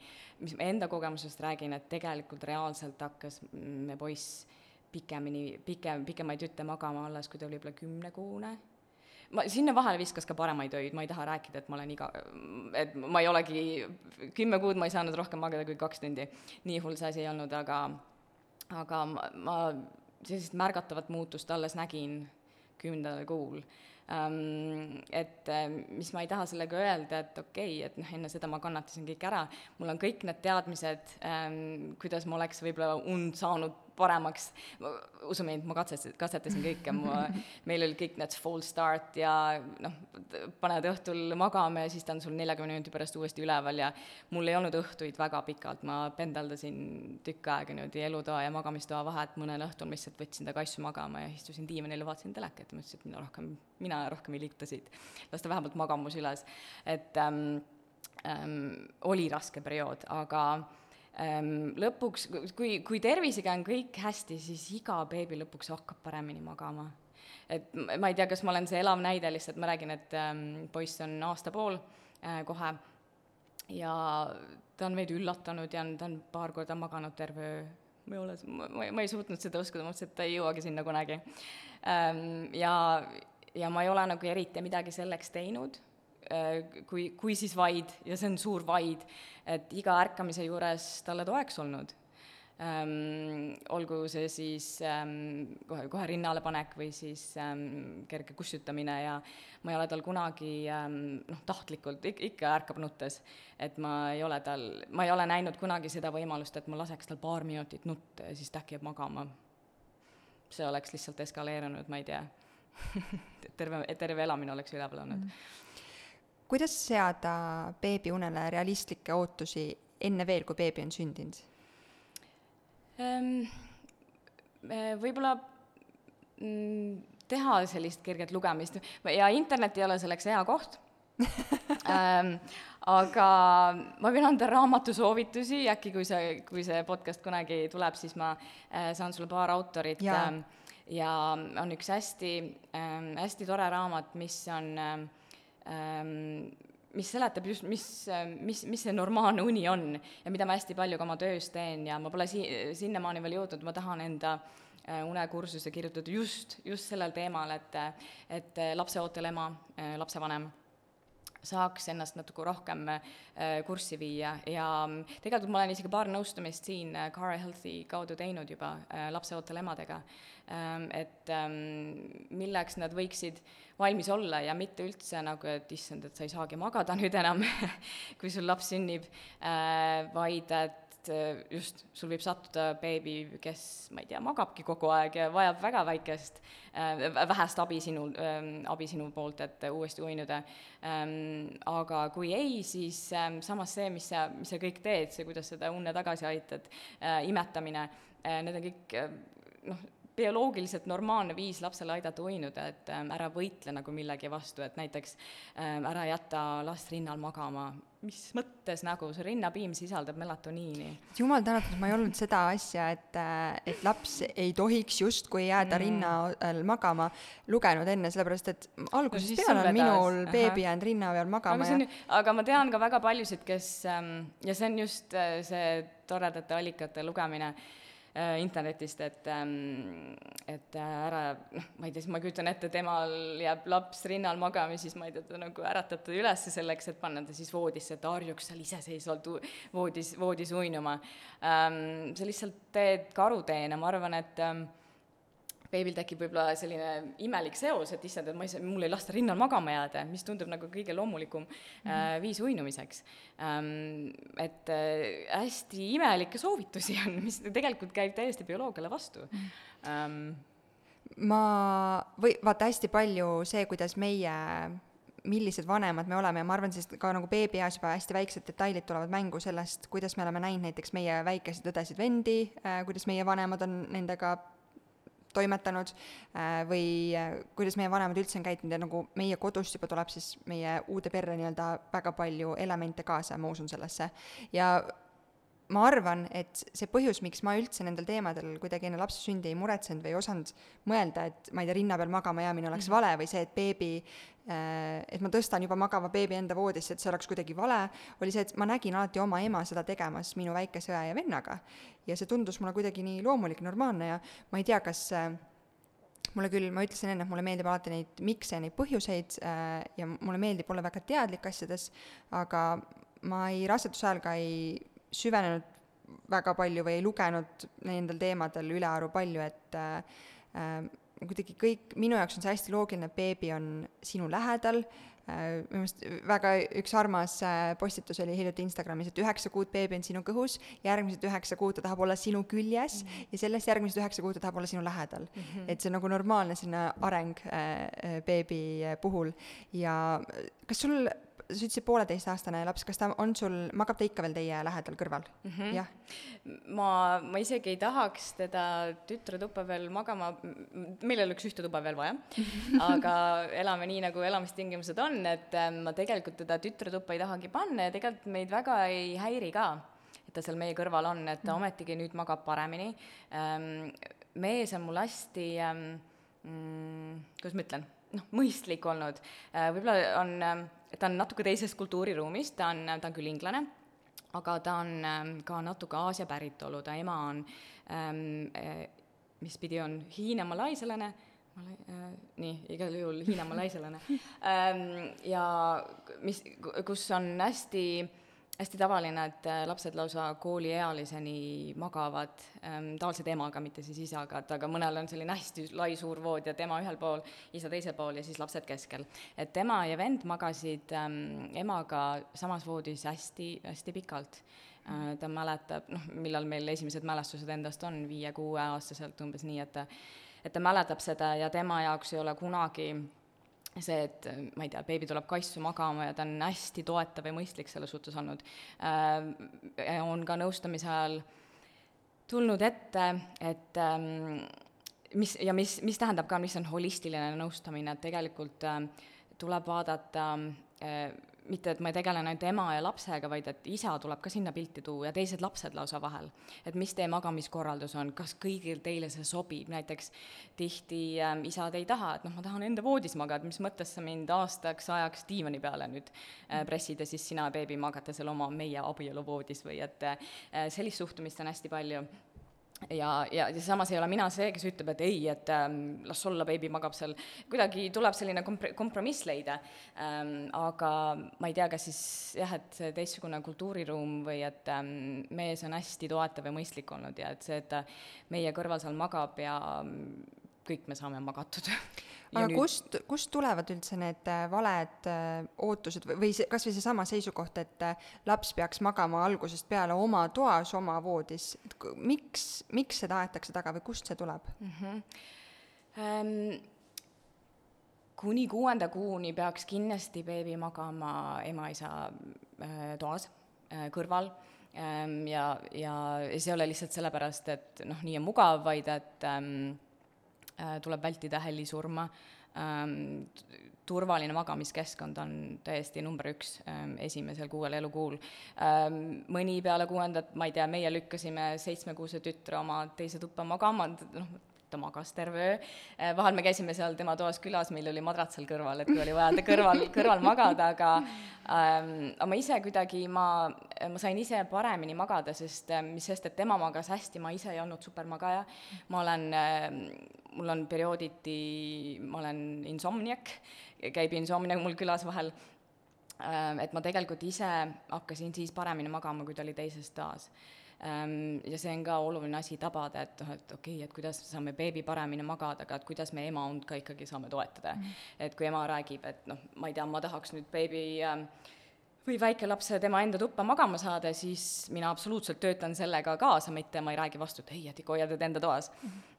mis ma enda kogemusest räägin, et tegelikult reaalselt hakkas me poiss pikemini, pikem, pikemaid jutte magama alles, kui ta oli võib-olla kümnekuune ma sinna vahele viskas ka paremaid öid, ma ei taha rääkida, et ma olen iga, et ma ei olegi, kümme kuud ma ei saanud rohkem magada kui kaks tundi. nii hull see asi ei olnud, aga, aga ma, ma sellist märgatavat muutust alles nägin kümnendal kuul ähm,. et mis ma ei taha sellega öelda, et okei okay,, et noh, enne seda ma kannatasin kõik ära, mul on kõik need teadmised ähm,, kuidas ma oleks võib-olla und saanud paremaks, usu mind, ma katsetasin, katsetasin kõike, ma, meil olid kõik need full start ja noh, paned õhtul magama ja siis ta on sul neljakümne minuti pärast uuesti üleval ja mul ei olnud õhtuid väga pikalt, ma pendeldasin tükk aega niimoodi elutoa ja magamistoa vahet, mõnel õhtul ma lihtsalt võtsin ta kassu magama ja istusin diivanil ja vaatasin telekat ja mõtlesin, et mina rohkem, mina rohkem ei liiguta siit. las ta vähemalt magamus üles, et ähm, ähm, oli raske periood, aga lõpuks, kui, kui tervisega on kõik hästi, siis iga beebi lõpuks hakkab paremini magama. et ma ei tea, kas ma olen see elav näide, lihtsalt ma räägin, et ähm, poiss on aasta pool äh, kohe ja ta on meid üllatanud ja ta on paar korda maganud terve öö. ma ei ole, ma, ma ei suutnud seda uskuda, ma mõtlesin, et ta ei jõuagi sinna kunagi ähm,. ja, ja ma ei ole nagu eriti midagi selleks teinud kui, kui siis vaid, ja see on suur vaid, et iga ärkamise juures talle toeks olnud. ähm,, olgu see siis ähm, kohe, kohe rinnale panek või siis ähm, kerge kussutamine ja ma ei ole tal kunagi ähm, noh, tahtlikult ik-, ikka ärkab nuttes. et ma ei ole tal, ma ei ole näinud kunagi seda võimalust, et ma laseks tal paar minutit nutta ja siis ta äkki jääb magama. see oleks lihtsalt eskaleerunud, ma ei tea terve, terve elamine oleks üleval olnud mm. Kuidas seada beebiunele realistlikke ootusi enne veel, kui beebi on sündinud? Ehm, võib-olla mm, teha sellist kerget lugemist. Ja internet ei ole selleks hea koht. Ähm, aga ma võin anda raamatusoovitusi, äkki kui see, kui see podcast kunagi tuleb, siis ma äh, saan sulle paar autorit. Ja, ähm, ja on üks hästi ähm,, hästi tore raamat, mis on ähm, mis seletab just, mis, mis, mis see normaalne uni on ja mida ma hästi palju ka oma töös teen ja ma pole si-, sinnamaani veel jõudnud, ma tahan enda äh, unekursuse kirjutada just, just sellel teemal, et, et lapseootel ema, äh, lapsevanem saaks ennast natuke rohkem äh, kurssi viia. Ja tegelikult ma olen isegi paar nõustumist siin Cara Healthi kaudu teinud juba lapseootel emadega. Ähm, et ähm, milleks nad võiksid valmis olla ja mitte üldse nagu, et issand, et sa ei saagi magada nüüd enam kui sul laps sünnib, äh, vaid et äh, just, sul võib sattuda beebi, kes, ma ei tea, magabki kogu aeg ja vajab väga väikest, äh, vähest abi sinu, ähm, abi sinu poolt, et uuesti uinuda. aga kui ei, siis samas see, mis sa, mis sa kõik teed, see, kuidas seda unne tagasi aitad, imetamine, need on kõik noh, bioloogiliselt normaalne viis lapsele aidata uinuda, et ähm, ära võitle nagu millegi vastu, et näiteks ähm, ära jäta last rinnal magama, mis mõttes nagu, see rinnapiim sisaldab melatoniini. jumal tänatud, ma ei olnud seda asja, et, äh, et laps ei tohiks justkui jääda mm. rinna magama, lugenud enne, sellepärast et algusest no, peale on minul beebi jäänud rinna peal magama aga ja aga ma tean ka väga paljusid, kes ähm, ja see on just äh, see toredate allikate lugemine Äh, internetist, et, ähm, et äh, ära, noh, ma ei tea, siis ma kujutan ette, temal jääb laps rinnal magama ja siis ma ei tea, ta nagu äratab ta üles selleks, et panna ta siis voodisse, et ta harjuks seal iseseisvalt voodis, voodis uinuma. Ähm, sa lihtsalt teed karuteene, ma arvan, et ähm, beebil tekib võib-olla selline imelik seos, et issand, et ma ei saa, mul ei lasta rinnal magama jääda, mis tundub nagu kõige loomulikum mm -hmm. äh, viis uinumiseks ähm,. et äh, hästi imelikke soovitusi on, mis tegelikult käib täiesti bioloogiale vastu. -hmm. Ähm, ma, või vaata hästi palju see, kuidas meie millised vanemad me oleme ja ma arvan, sest ka nagu beebieas juba hästi väiksed detailid tulevad mängu sellest, kuidas me oleme näinud näiteks meie väikeseid õdesid-vendi äh,, kuidas meie vanemad on nendega toimetanud äh, või äh, kuidas meie vanemad üldse on käitunud ja nagu meie kodust juba tuleb siis meie uude perre nii-öelda väga palju elemente kaasa, ma usun sellesse. ja ma arvan, et see põhjus, miks ma üldse nendel teemadel kuidagi enne lapse sündi ei muretsenud või ei osanud mõelda, et ma ei tea, rinna peal magama jäämine oleks -hmm. vale või see, et beebi et ma tõstan juba magava beebi enda voodisse, et see oleks kuidagi vale, oli see, et ma nägin alati oma ema seda tegemas minu väikese õe ja vennaga. ja see tundus mulle kuidagi nii loomulik, normaalne ja ma ei tea, kas äh, mulle küll, ma ütlesin enne, et mulle meeldib alati neid mikse ja neid põhjuseid äh, ja mulle meeldib olla väga teadlik asjades, aga ma ei, raseduse ajal ka ei süvenenud väga palju või ei lugenud nendel teemadel ülearu palju, et äh, kuidagi kõik, minu jaoks on see hästi loogiline, et beebi on sinu lähedal, äh, minu meelest väga üks armas äh, postitus oli hiljuti Instagramis, et üheksa kuud beebi on sinu kõhus, järgmised üheksa kuud ta tahab olla sinu küljes mm -hmm. ja sellest järgmised üheksa kuud ta tahab olla sinu lähedal mm. -hmm. et see on nagu normaalne selline areng äh, beebi puhul ja kas sul sa ütlesid pooleteistaastane laps, kas ta on sul, magab ta ikka veel teie lähedal kõrval mm? -hmm. jah? ma, ma isegi ei tahaks teda tütretuppa veel magama, meil ei oleks ühte tuba veel vaja, aga elame nii, nagu elamistingimused on, et ähm, ma tegelikult teda tütretuppa ei tahagi panna ja tegelikult meid väga ei häiri ka, et ta seal meie kõrval on, et ta mm ometigi nüüd magab paremini. Ähm, mees on mul hästi ähm, mm, kuidas ma ütlen, noh, mõistlik olnud, äh, võib-olla on ta on natuke teisest kultuuriruumist, ta on, ta on küll inglane, aga ta on ähm, ka natuke Aasia päritolu, ta ema on ähm,, äh, mis pidi on hiina-malaisalane, äh, nii, igal juhul Hiina-malaisalane ähm,, ja mis, kus on hästi hästi tavaline, et äh, lapsed lausa kooliealiseni magavad ähm, tavaliselt emaga, mitte siis isaga, et aga mõnel on selline hästi lai suur vood ja tema ühel pool, isa teisel pool ja siis lapsed keskel. et tema ja vend magasid ähm, emaga samas voodis hästi, hästi pikalt äh,. ta mäletab, noh, millal meil esimesed mälestused endast on, viie-kuueaastaselt umbes nii, et et ta mäletab seda ja tema jaoks ei ole kunagi see, et ma ei tea, beebi tuleb kassu magama ja ta on hästi toetav ja mõistlik selles suhtes olnud. Äh,, on ka nõustamise ajal tulnud ette, et ähm, mis ja mis, mis tähendab ka, mis on holistiline nõustamine, et tegelikult äh, tuleb vaadata äh, mitte, et ma ei tegele ainult ema ja lapsega, vaid et isa tuleb ka sinna pilti tuua ja teised lapsed lausa vahel. et mis teie magamiskorraldus on, kas kõigil teile see sobib, näiteks tihti äh, isad ei taha, et noh, ma tahan enda voodis magada, mis mõttes sa mind aastaks ajaks diivani peale nüüd äh, pressid ja siis sina beebi magate seal oma meie abieluvoodis või et äh, sellist suhtumist on hästi palju ja, ja, ja samas ei ole mina see, kes ütleb, et ei, et ähm, las olla, beebi magab seal, kuidagi tuleb selline komp-, kompromiss leida ähm,. aga ma ei tea, kas siis jah, et see teistsugune kultuuriruum või et ähm, mees on hästi toetav ja mõistlik olnud ja et see, et ta meie kõrval seal magab ja kõik me saame magatud aga nüüd... kust, kust tulevad üldse need äh, valed äh, ootused või, või see, kas või seesama seisukoht, et äh, laps peaks magama algusest peale oma toas, oma voodis, et miks, miks seda aetakse taga või kust see tuleb mm? -hmm. Um, kuni kuuenda kuuni peaks kindlasti beebi magama ema-isa äh, toas äh, kõrval ähm, ja, ja see ei ole lihtsalt sellepärast, et noh, nii on mugav, vaid et ähm, Äh, tuleb vältida helisurma, ähm, turvaline magamiskeskkond on täiesti number üks ähm, esimesel kuuel elukuul. Ähm, mõni peale kuuendat, ma ei tea, meie lükkasime seitsmekuuse tütre oma teise tuppa magama, noh, ta magas terve öö. Eh, vahel me käisime seal tema toas külas, meil oli madrats seal kõrval, et kui oli vaja ta kõrval, kõrval magada, aga ähm, aga ma ise kuidagi, ma, ma sain ise paremini magada, sest äh, mis sest, et tema magas hästi, ma ise ei olnud supermagaja. ma olen äh,, mul on periooditi, ma olen insomniak, käib insomnia mul külas vahel äh,, et ma tegelikult ise hakkasin siis paremini magama, kui ta oli teises toas Ehm, ja see on ka oluline asi tabada, et noh, et okei okay,, et kuidas saame beebi paremini magada, aga et kuidas me ema und ka ikkagi saame toetada mm. -hmm. et kui ema räägib, et noh, ma ei tea, ma tahaks nüüd beebi äh, või väikelapse tema enda tuppa magama saada, siis mina absoluutselt töötan sellega kaasa, mitte ma ei räägi vastu, et ei, et ikka hoia teda enda toas mm. -hmm.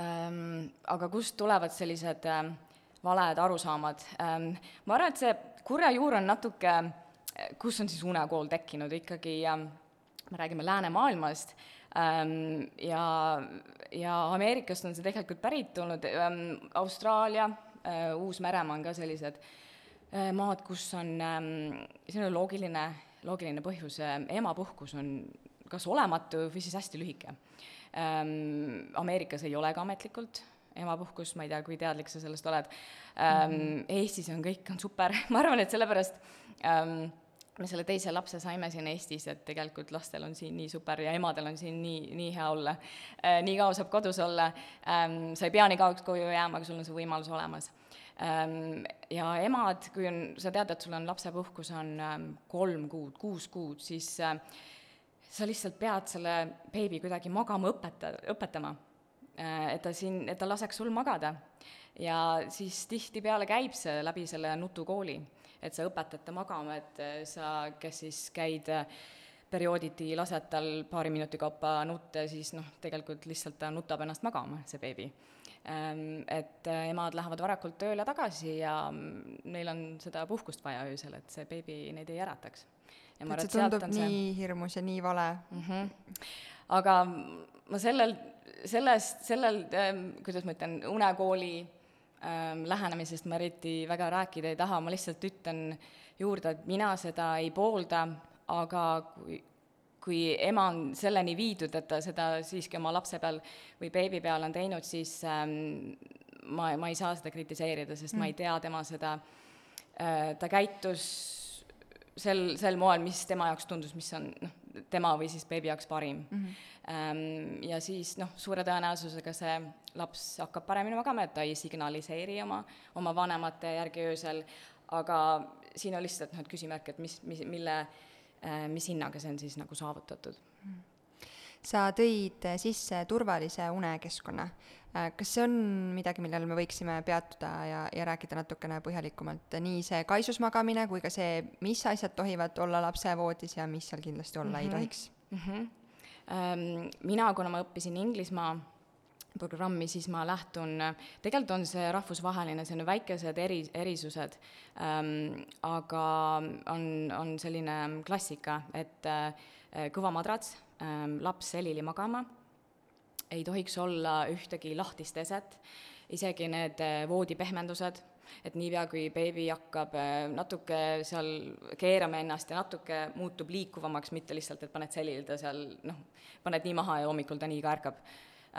Ähm, aga kust tulevad sellised äh, valed arusaamad? Ähm,? ma arvan, et see kurja juur on natuke, kus on siis unekool tekkinud ikkagi me räägime läänemaailmast ja, ja Ameerikast on see tegelikult pärit ähm,, Austraalia äh,, Uus-Meremaa on ka sellised äh, maad, kus on on loogiline, loogiline põhjus emapuhkus on kas olematu või siis hästi lühike ähm,. Ameerikas ei ole ka ametlikult emapuhkus, ma ei tea, kui teadlik sa sellest oled ähm,. Mm. Eestis on kõik, on super ma arvan, et sellepärast ähm, me selle teise lapse saime siin Eestis, et tegelikult lastel on siin nii super ja emadel on siin nii, nii hea olla äh,. nii kaua saab kodus olla ähm,, sa ei pea nii kauaks koju jääma, aga sul on see võimalus olemas ähm,. ja emad, kui on, sa tead, et sul on lapsepuhkus on ähm, kolm kuud, kuus kuud, siis äh, sa lihtsalt pead selle beebi kuidagi magama õpeta, õpetama äh,. et ta siin, et ta laseks sul magada. ja siis tihtipeale käib see läbi selle nutukooli et sa õpetad ta magama, et äh, sa, kes siis käid äh, periooditi lased tal paari minuti kaupa nutta, siis noh, tegelikult lihtsalt ta nutab ennast magama, see beebi. Ähm, et emad lähevad varakult tööle tagasi ja mm, neil on seda puhkust vaja öösel, et see beebi neid ei ärataks. Et see tundub nii see... hirmus ja nii vale mm. -hmm. aga ma sellel, sellest, sellel, ähm, kuidas ma ütlen, unekooli ähm, lähenemisest ma eriti väga rääkida ei taha, ma lihtsalt ütlen juurde, et mina seda ei poolda, aga kui, kui ema on selleni viidud, et ta seda siiski oma lapse peal või beebi peal on teinud, siis ähm, ma, ma ei saa seda kritiseerida, sest mm. ma ei tea tema seda äh,, ta käitus sel, sel moel, mis tema jaoks tundus, mis on noh, tema või siis beebi jaoks parim mm. -hmm. Ähm, ja siis noh, suure tõenäosusega see laps hakkab paremini magama, et ta ei signaliseeri oma, oma vanemate järgi öösel, aga siin on lihtsalt noh, et küsimärk, et mis, mis, mille äh, mis hinnaga see on siis nagu saavutatud sa tõid sisse turvalise unekeskkonna. Äh, kas see on midagi, millel me võiksime peatuda ja, ja rääkida natukene põhjalikumalt, nii see kaisus magamine kui ka see, mis asjad tohivad olla lapsevoodis ja mis seal kindlasti olla mm -hmm. ei mhm. tohiks mm? -hmm. Mina, kuna ma õppisin Inglismaa programmi, siis ma lähtun, tegelikult on see rahvusvaheline, see on väikesed eri, erisused ähm,, aga on, on selline klassika, et äh, kõva madrats laps selili magama, ei tohiks olla ühtegi lahtist eset, isegi need äh, voodipehmendused, et niipea, kui beebi hakkab äh, natuke seal keerama ennast ja natuke muutub liikuvamaks, mitte lihtsalt, et paned selili ta seal noh, paned nii maha ja hommikul ta nii ka ärkab.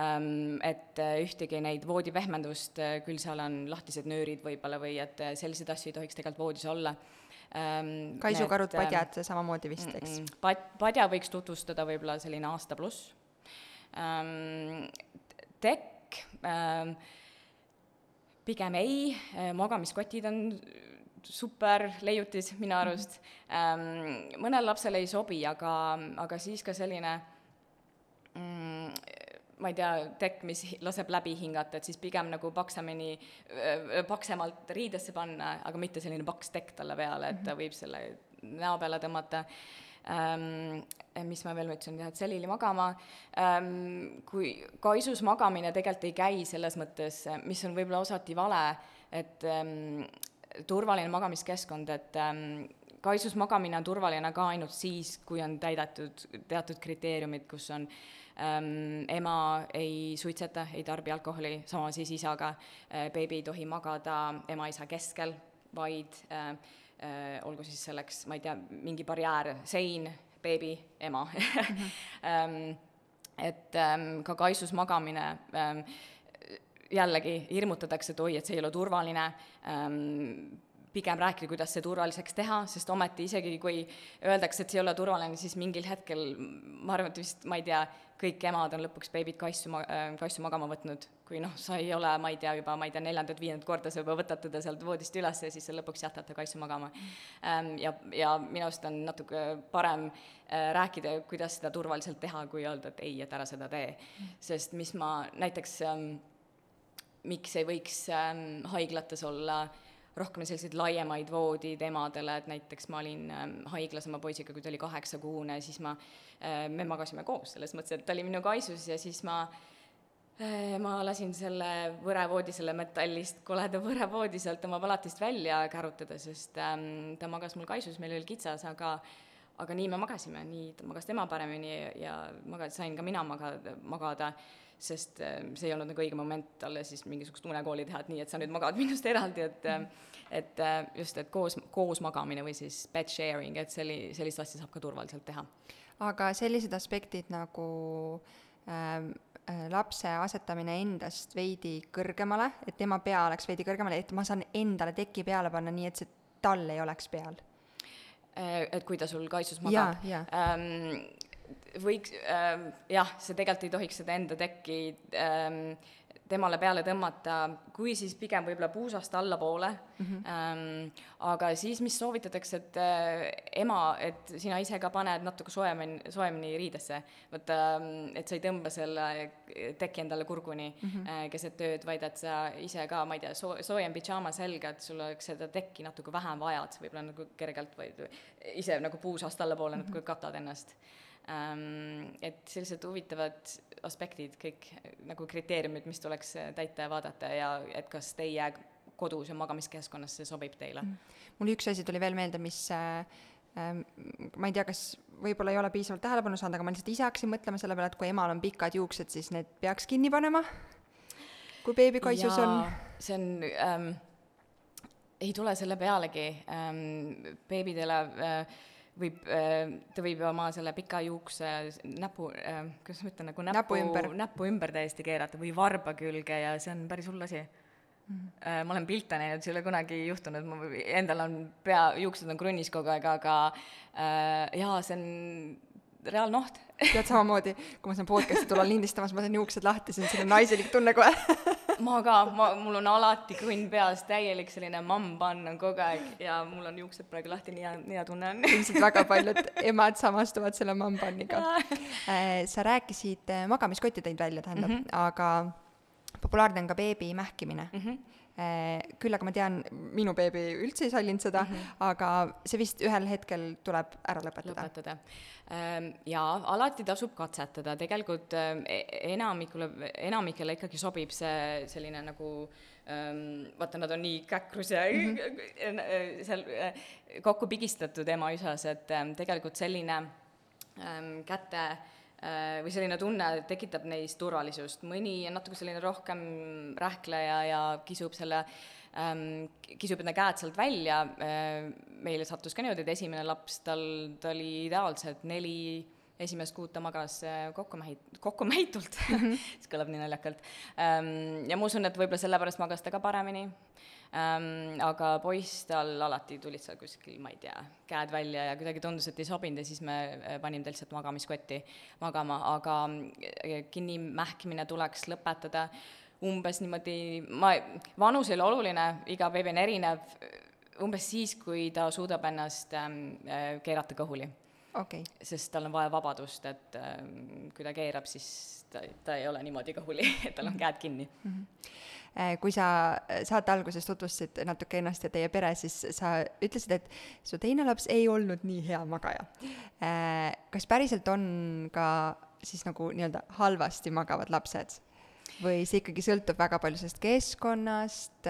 Ähm, et äh, ühtegi neid voodipehmendust, küll seal on lahtised nöörid võib-olla või et selliseid asju ei tohiks tegelikult voodis olla ähm,. kaisukarud, padjad ähm, samamoodi vist, eks? Pad-, padja võiks tutvustada võib-olla selline aasta pluss ähm,. tekk ähm, pigem ei, äh, magamiskotid on super leiutis minu arust ähm,. mõnel lapsel ei sobi, aga, aga siis ka selline mm, ma ei tea, tekk, mis laseb läbi hingata, et siis pigem nagu paksemini, paksemalt riidesse panna, aga mitte selline paks tekk talle peale, et ta mhm. võib selle näo peale tõmmata ähm,. mis ma veel ütlesin, jah, et selili magama ähm,. kui kaisus magamine tegelikult ei käi selles mõttes, mis on võib-olla osati vale, et ähm, turvaline magamiskeskkond, et ähm, kaisus magamine on turvaline ka ainult siis, kui on täidetud teatud kriteeriumid, kus on äh, ema ei suitseta, ei tarbi alkoholi, sama siis isaga. Äh,, beebi ei tohi magada ema-isa keskel, vaid äh, äh, olgu siis selleks, ma ei tea, mingi barjäär, sein, beebi, ema. Ähm, et ähm, ka kaisus magamine ähm, jällegi hirmutatakse, et oi, et see ei ole turvaline. Ähm,, pigem rääkida, kuidas see turvaliseks teha, sest ometi isegi kui öeldakse, et see ei ole turvaline, siis mingil hetkel ma arvan, et vist, ma ei tea, kõik emad on lõpuks beebid kassu ma-, äh, kassu magama võtnud, kui noh, sa ei ole, ma ei tea, juba ma ei tea, neljandat-viiendat korda sa juba võtad teda sealt voodist üles ja siis sa lõpuks jätad ta kassu magama ähm,. ja, ja minu arust on natuke parem äh, rääkida, kuidas seda turvaliselt teha, kui öelda, et ei, et ära seda tee. sest mis ma näiteks ähm,, miks ei võiks ähm, haiglates olla rohkem selliseid laiemaid voodid emadele, et näiteks ma olin ähm, haiglas oma poisiga, kui ta oli kaheksakuune, siis ma äh,, me magasime koos, selles mõttes, et ta oli minu kaisus ja siis ma äh, ma lasin selle võrevoodi, selle metallist koleda võrevoodi sealt oma palatist välja kärutada, sest ähm, ta magas mul kaisus, meil oli kitsas, aga aga nii me magasime, nii magas tema paremini ja, magas, sain ka mina magada, magada sest äh, see ei olnud nagu õige moment talle siis mingisugust unekooli teha, et nii, et sa nüüd magad minust eraldi, et -hmm. et äh, just, et koos, koos magamine või siis bed sharing, et selli-, sellist asja saab ka turvaliselt teha. aga sellised aspektid nagu ähm, äh, lapse asetamine endast veidi kõrgemale, et tema pea oleks veidi kõrgemale, et ma saan endale teki peale panna nii, et see tal ei oleks peal et kui ta sul kaisus magab. Ähm, võiks äh,, jah, see tegelikult ei tohiks seda enda tekki ähm, temale peale tõmmata, kui siis pigem võib-olla puusast allapoole mm, -hmm. ähm, aga siis, mis soovitatakse, et äh, ema, et sina ise ka paned natuke soojemini, soojemini riidesse, vaata, ähm, et sa ei tõmba selle teki endale kurguni mm -hmm. äh, keset ööd, vaid et sa ise ka, ma ei tea, soo-, soojem pidžaama selga, et sul oleks seda tekki natuke vähem vaja, et sa võib-olla nagu kergelt või ise nagu puusast allapoole mm -hmm. natuke katad ennast Ähm, et sellised huvitavad aspektid, kõik nagu kriteeriumid, mis tuleks täita ja vaadata ja et kas teie kodus ja magamiskeskkonnas see sobib teile mm.. mul üks asi tuli veel meelde, mis äh, äh, ma ei tea, kas võib-olla ei ole piisavalt tähelepanu saanud, aga ma lihtsalt ise hakkasin mõtlema selle peale, et kui emal on pikad juuksed, siis need peaks kinni panema, kui beebi kaisus on. see on ähm,, ei tule selle pealegi ähm,, beebidele äh, võib, äh, ta võib oma selle pika juukse näpu, äh, kuidas ma ütlen, nagu näpu, näpu ümber, näpu ümber täiesti keerata või varba külge ja see on päris hull asi mm. -hmm. ma olen pilte näinud, see ei ole kunagi juhtunud, ma, endal on pea, juuksed on krunnis kogu aeg, aga äh, jaa, see on reaalnoht tead samamoodi, kui ma saan podcast'i tulla lindistamas, ma teen juuksed lahti, see on selline naiselik tunne kohe ma ka, ma, mul on alati kõnn peas, täielik selline mambann on kogu aeg ja mul on juuksed praegu lahti, nii hea, nii hea tunne on. ilmselt väga paljud emad samastuvad selle mambanniga äh, sa rääkisid, äh, magamiskotti tõid välja, tähendab mm, -hmm. aga populaarne on ka beebi mähkimine mm. -hmm küll aga ma tean, minu beebi üldse ei sallinud seda mm, -hmm. aga see vist ühel hetkel tuleb ära lõpetada. lõpetada. Ehm, jaa, alati tasub katsetada, tegelikult ehm, e-, enamikule, enamikele ikkagi sobib see selline nagu ähm, vaata, nad on nii käkrus ja mm -hmm. seal kokku pigistatud ema-isas, et ähm, tegelikult selline ähm, käte äh, või selline tunne tekitab neis turvalisust, mõni on natuke selline rohkem rähkleja ja kisub selle äh, ähm, kisub enda käed sealt välja äh,, meile sattus ka niimoodi, et esimene laps, tal, ta oli ideaalselt neli esimest kuud ta magas äh, kokkumähit-, kokkumähitult mm, -hmm. see kõlab nii naljakalt ähm,. ja ma usun, et võib-olla sellepärast magas ta ka paremini ähm,, aga poiss, tal alati tulid seal kuskil, ma ei tea, käed välja ja kuidagi tundus, et ei sobinud ja siis me äh, panime ta lihtsalt magamiskotti magama, aga äh, kinni mähkimine tuleks lõpetada umbes niimoodi, ma, vanus ei ole oluline, iga beebi on erinev, umbes siis, kui ta suudab ennast ähm, äh, keerata kõhuli. Okay.. sest tal on vaja vabadust, et ähm, kui ta keerab, siis ta, ta ei ole niimoodi kõhuli, et tal on käed kinni. Mm. -hmm kui sa saate alguses tutvustasid natuke ennast ja teie pere, siis sa ütlesid, et su teine laps ei olnud nii hea magaja. Äh, kas päriselt on ka siis nagu nii-öelda halvasti magavad lapsed? või see ikkagi sõltub väga palju sellest keskkonnast,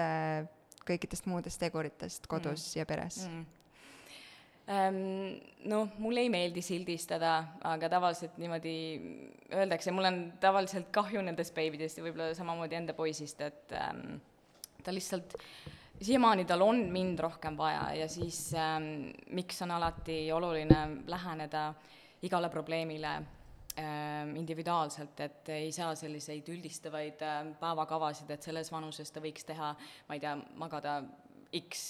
kõikidest muudest teguritest kodus mm. ja peres mm.? Um, noh, mulle ei meeldi sildistada, aga tavaliselt niimoodi öeldakse, mul on tavaliselt kahju nendest beebidest ja võib-olla samamoodi enda poisist, et um, ta lihtsalt, siiamaani tal on mind rohkem vaja ja siis um, miks on alati oluline läheneda igale probleemile Ähm, individuaalselt, et ei saa selliseid üldistavaid ähm, päevakavasid, et selles vanuses ta võiks teha, ma ei tea, magada X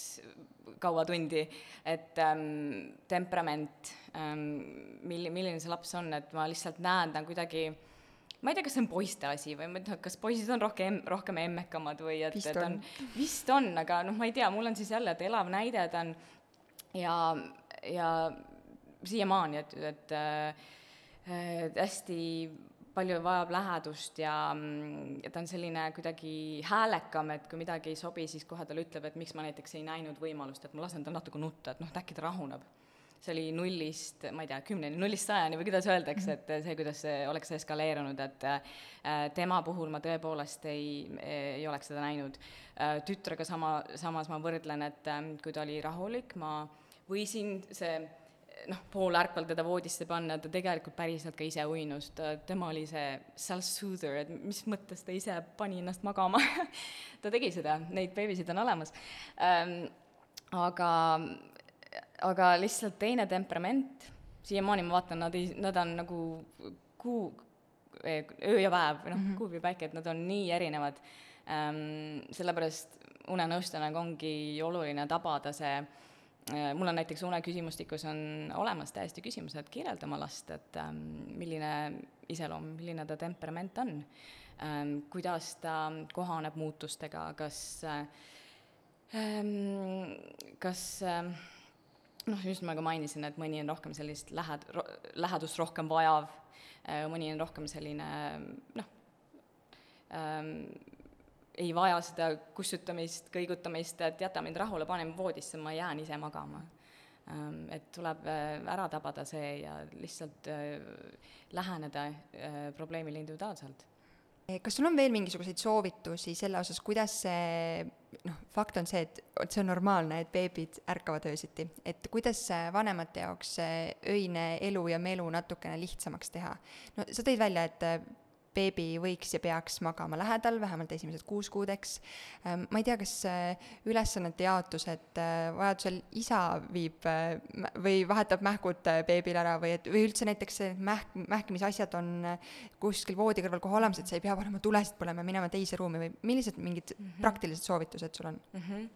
kaua tundi, et ähm, temperament ähm,, milli-, milline see laps on, et ma lihtsalt näen, ta on kuidagi ma ei tea, kas see on poiste asi või ma ei tea, kas poisid on rohkem, rohkem emmekamad või et, et on, vist on, aga noh, ma ei tea, mul on siis jälle, et elav näide ta on ja, ja siiamaani, et, et äh, Äh, hästi palju vajab lähedust ja, ja ta on selline kuidagi häälekam, et kui midagi ei sobi, siis kohe talle ütleb, et miks ma näiteks ei näinud võimalust, et ma lasen tal natuke nutta, et noh, et äkki ta rahuneb. see oli nullist, ma ei tea, kümneni, nullist sajani või kuidas öeldakse, et see, kuidas see oleks eskaleerunud, et äh, tema puhul ma tõepoolest ei, ei oleks seda näinud äh,. tütrega sama, samas ma võrdlen, et äh, kui ta oli rahulik, ma võisin see noh, poolärkval teda voodisse panna, ta tegelikult päriselt ka ise uinus, ta, tema oli see self-soother, et mis mõttes ta ise pani ennast magama ta tegi seda, neid beebisid on olemas ähm,. aga, aga lihtsalt teine temperament, siiamaani ma vaatan, nad ei, nad on nagu kuu, öö ja päev, noh mm -hmm., kuu või päike, et nad on nii erinevad ähm,. sellepärast unenõustajana ongi oluline tabada see Äh, mul on näiteks uneküsimustikus on olemas täiesti küsimus, et kirjelda oma last, et ähm, milline iseloom, milline ta temperament on. Ähm,, kuidas ta kohaneb muutustega, kas ähm,, kas ähm, noh, just ma ka mainisin, et mõni on rohkem sellist lähed-, lähedust rohkem vajav äh,, mõni on rohkem selline noh ähm,, ei vaja seda kussutamist, kõigutamist, et jäta mind rahule, pane mind voodisse, ma jään ise magama. Ähm, et tuleb äh, ära tabada see ja lihtsalt äh, läheneda äh, probleemile individuaalselt kas sul on veel mingisuguseid soovitusi selle osas, kuidas see, noh, fakt on see, et, et see on normaalne, et beebid ärkavad öösiti, et kuidas vanemate jaoks öine elu ja melu natukene lihtsamaks teha? no sa tõid välja, et beebi võiks ja peaks magama lähedal, vähemalt esimesed kuus kuud, eks. Ähm, ma ei tea, kas äh, ülesannete jaotus, et äh, vajadusel isa viib äh, või vahetab mähkud beebil ära või et, või üldse näiteks mähk, mähkimisasjad on kuskil voodi kõrval kohe olemas, et sa ei pea panema tulesid põlema ja minema teise ruumi või millised mingid mm -hmm. praktilised soovitused sul on mm? -hmm.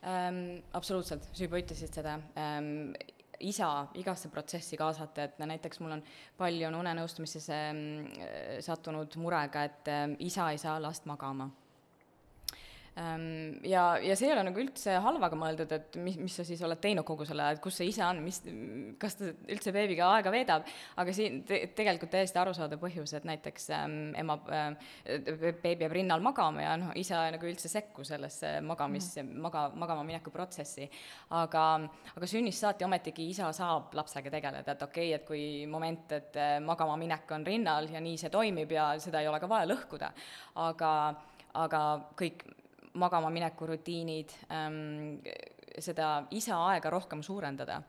Ähm, absoluutselt, sa juba ütlesid seda ähm, isa igasse protsessi kaasata, et näiteks mul on palju on unenõustamisse mm, sattunud murega, et äh, isa ei saa last magama ja, ja see ei ole nagu üldse halvaga mõeldud, et mis, mis sa siis oled teinud kogu selle aja, et kus see isa on, mis, kas ta üldse beebiga aega veedab, aga siin te, tegelikult täiesti arusaadav põhjus, et näiteks ähm, ema äh,, beebi jääb rinnal magama ja noh, isa nagu üldse sekku sellesse magamis mm., maga, magama mineku protsessi. aga, aga sünnist saati ometigi isa saab lapsega tegeleda, et okei okay,, et kui moment, et äh, magama minek on rinnal ja nii see toimib ja seda ei ole ka vaja lõhkuda, aga aga kõik magama mineku rutiinid ähm,, seda isa aega rohkem suurendada.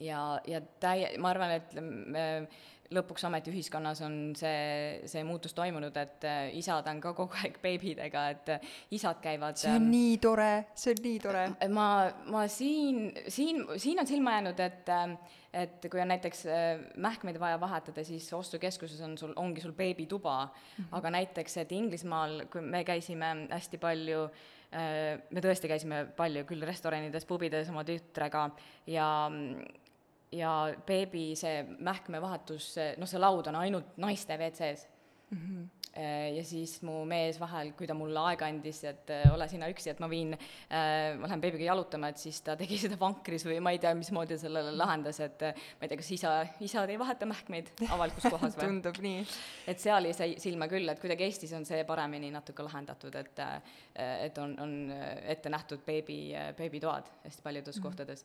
ja, ja täie-, ma arvan, et äh, lõpuks ometi ühiskonnas on see, see muutus toimunud, et äh, isad on ka kogu aeg beebidega, et äh, isad käivad see on ähm, nii tore, see on nii tore. ma, ma siin, siin, siin on silma jäänud, et äh, et kui on näiteks äh, mähkmeid vaja vahetada, siis ostukeskuses on sul, ongi sul beebituba mm, -hmm. aga näiteks, et Inglismaal, kui me käisime hästi palju äh,, me tõesti käisime palju küll restoranides, pubides oma tütrega ja ja beebi see mähkmevahetus, noh, see laud on ainult naiste WC-s mm. -hmm Äh, ja siis mu mees vahel, kui ta mulle aega andis, et äh, ole sina üksi, et ma viin, äh, ma lähen beebiga jalutama, et siis ta tegi seda vankris või ma ei tea, mismoodi sellele lahendas, et ma ei tea, kas isa, isad ei vaheta mähkmeid avalikus kohas või tundub nii. et seal ei sai silma küll, et kuidagi Eestis on see paremini natuke lahendatud, et et on, on ette nähtud beebi, beebitoad hästi paljudes mm -hmm. kohtades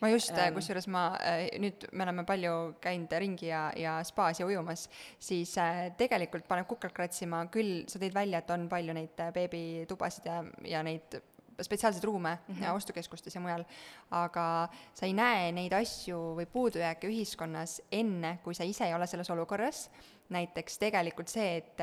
ma just ähm,, kusjuures ma äh, nüüd, me oleme palju käinud ringi ja, ja spaas ja ujumas, siis äh, tegelikult paneb kukalt kratsima küll, sa tõid välja, et on palju neid äh, beebitubasid ja, ja neid spetsiaalseid ruume mm -hmm. ostukeskustes ja mujal, aga sa ei näe neid asju või puudujääke ühiskonnas enne, kui sa ise ei ole selles olukorras. näiteks tegelikult see, et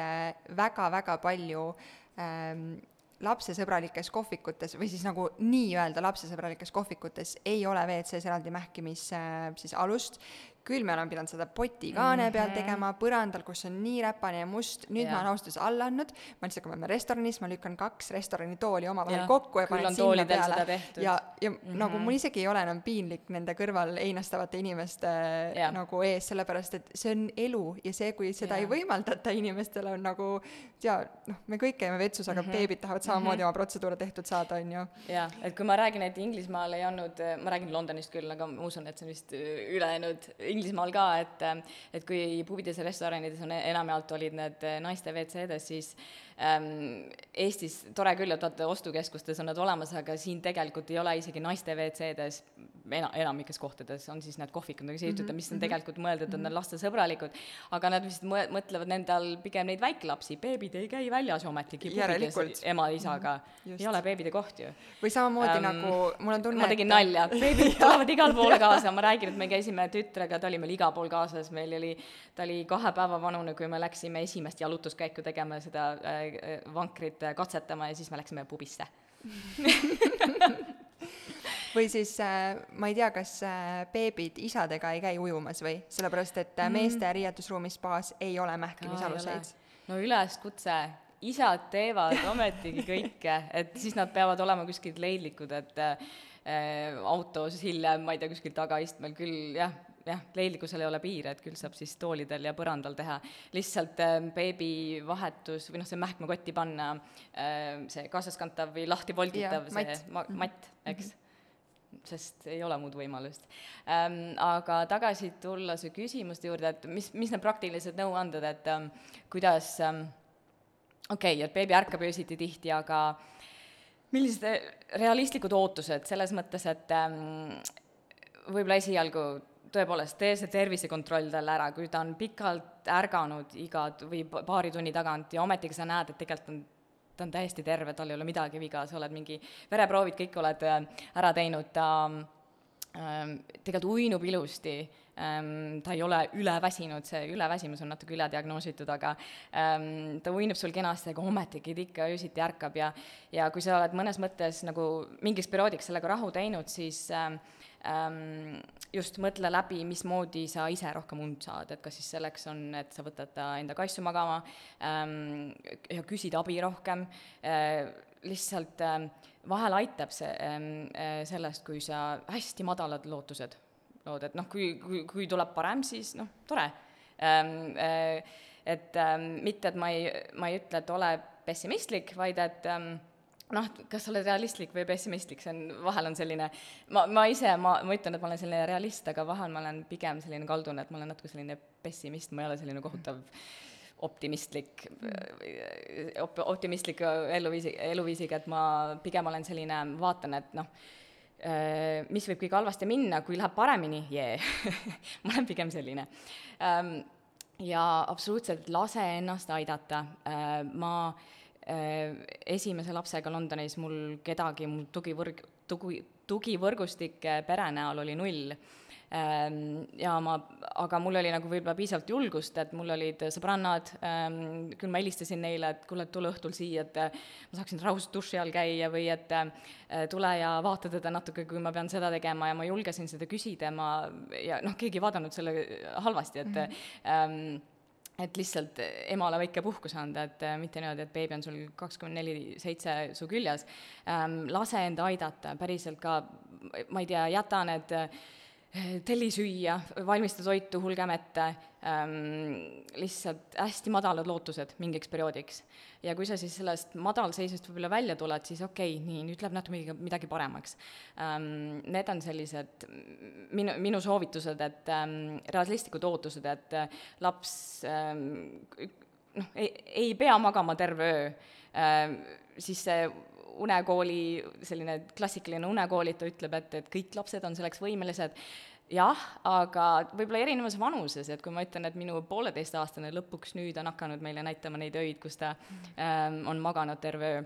väga-väga äh, palju ähm, lapsesõbralikes kohvikutes või siis nagu nii-öelda lapsesõbralikes kohvikutes ei ole WC-s eraldi mähkimis äh, siis alust, küll me oleme pidanud seda potikaane mm -hmm. peal tegema, põrandal, kus on nii räpane ja must, nüüd yeah. ma olen ausalt öeldes alla andnud, ma lihtsalt, kui me oleme restoranis, ma lükkan kaks restoranitooli omavahel yeah. kokku ja panen sinna peale. ja, ja mm -hmm. nagu mul isegi ei ole enam piinlik nende kõrval einastavate inimeste yeah. nagu ees, sellepärast et see on elu ja see, kui seda yeah. ei võimaldata inimestele, on nagu tea, noh, me kõik käime vetsus, aga mm -hmm. beebid tahavad samamoodi mm -hmm. oma protseduure tehtud saada, on ju. jaa, et kui ma räägin, et Inglismaal ei olnud, ma räägin Londonist küll, aga ma usun, et see on vist ülejäänud Inglismaal ka, et et kui pubides ja restoranides on enamjaolt olid need naiste WC-des, siis Eestis tore küll, et vaata, ostukeskustes on need olemas, aga siin tegelikult ei ole isegi naiste WC-des ena-, enamikes kohtades on siis need kohvikud, aga see ei ütle, mis on mhm. tegelikult mõeldud, et nad on lastesõbralikud, aga nad vist mõ-, mõtlevad nende all pigem neid väikelapsi, beebid ei käi väljas ometigi pubides ema-isaga mm, -hmm. ei ole beebide koht ju. või samamoodi ähm, nagu mul on tunne, ma tegin et... nalja, beebid tulevad igale poole kaasa, ma räägin, et me käisime tütrega, ta oli meil igal pool kaasas, meil oli, ta oli kahe päeva vanune, kui me läksime esimest jalutuskäiku tegema, seda äh vankrit äh, katsetama ja siis me läksime pubisse või siis äh, ma ei tea, kas beebid isadega ei käi ujumas või, sellepärast et meeste mm. riietusruumis spaas ei ole mähkimisaluseid. no üleskutse, isad teevad ometigi kõike, et siis nad peavad olema kuskil leidlikud, et äh, autos hiljem, ma ei tea, kuskil tagaistmel küll jah, jah, leidlikkusel ei ole piire, et küll saab siis toolidel ja põrandal teha. lihtsalt äh, beebivahetus või noh, see mähkmekotti panna äh,, see kaasaskantav või lahti volgitav, see matt, ma, matt, eks mm. -hmm sest ei ole muud võimalust ähm,. Aga tagasi tulla su küsimuste juurde, et mis, mis need praktilised nõuanded, et ähm, kuidas ähm,, okei okay,, et beebi ärkab öösiti tihti, aga millised realistlikud ootused selles mõttes, et ähm, võib-olla esialgu tõepoolest, tee see tervisekontroll talle ära, kui ta on pikalt ärganud iga või paari tunni tagant ja ometigi sa näed, et tegelikult on ta on täiesti terve, tal ei ole midagi viga, sa oled mingi, vereproovid kõik oled äh, ära teinud, ta ähm, tegelikult uinub ilusti ähm,, ta ei ole üleväsinud, see üleväsimus on natuke ülediagnoositud, aga ähm, ta uinub sul kenasti, aga ometigi ta ikka öösiti ärkab ja ja kui sa oled mõnes mõttes nagu mingiks perioodiks sellega rahu teinud, siis ähm, just mõtle läbi, mismoodi sa ise rohkem und saad, et kas siis selleks on, et sa võtad ta enda kassu magama ähm, ja küsid abi rohkem äh,, lihtsalt äh, vahel aitab see ähm, äh, sellest, kui sa hästi madalad lootused lood, et noh, kui, kui, kui tuleb parem, siis noh, tore ähm,. Äh, et ähm, mitte, et ma ei, ma ei ütle, et ole pessimistlik, vaid et ähm, noh, kas sa oled realistlik või pessimistlik, see on, vahel on selline, ma, ma ise, ma, ma ütlen, et ma olen selline realist, aga vahel ma olen pigem selline kaldun, et ma olen natuke selline pessimist, ma ei ole selline kohutav optimistlik op,, optimistlik eluviisi, eluviisiga, et ma pigem olen selline, vaatan, et noh, mis võib kõige halvasti minna, kui läheb paremini, jee ma olen pigem selline. Um, ja absoluutselt lase ennast aidata, äh, ma äh, esimese lapsega Londonis mul kedagi, mul tugivõrg, tugi, tugivõrgustik pere näol oli null. Ehm, ja ma, aga mul oli nagu võib-olla piisavalt julgust, et mul olid sõbrannad, ehm, küll ma helistasin neile, et kuule, tule õhtul siia, et eh, ma saaksin rahulikult duši all käia või et eh, tule ja vaata teda natuke, kui ma pean seda tegema. Ja ma julgesin seda küsida, ma ja noh, keegi ei vaadanud selle halvasti, et mm -hmm et lihtsalt emale väike puhkus anda, et mitte niimoodi, et beebi on sul kakskümmend neli seitse su küljes ähm,. lase enda aidata, päriselt ka, ma ei tea, jäta need äh, telli süüa, valmista toitu, hulgem ette ähm,, lihtsalt hästi madalad lootused mingiks perioodiks. ja kui sa siis sellest madalseisust võib-olla välja tuled, siis okei okay,, nii, nüüd läheb natuke midagi, paremaks ähm,. Need on sellised minu, minu soovitused, et ähm, realistlikud ootused, et äh, laps ähm, noh, ei, ei pea magama terve öö ähm,, siis see unekooli, selline klassikaline unekoolitaja ütleb, et, et kõik lapsed on selleks võimelised, jah, aga võib-olla erinevas vanuses, et kui ma ütlen, et minu pooleteistaastane lõpuks nüüd on hakanud meile näitama neid öid, kus ta ähm, on maganud terve öö,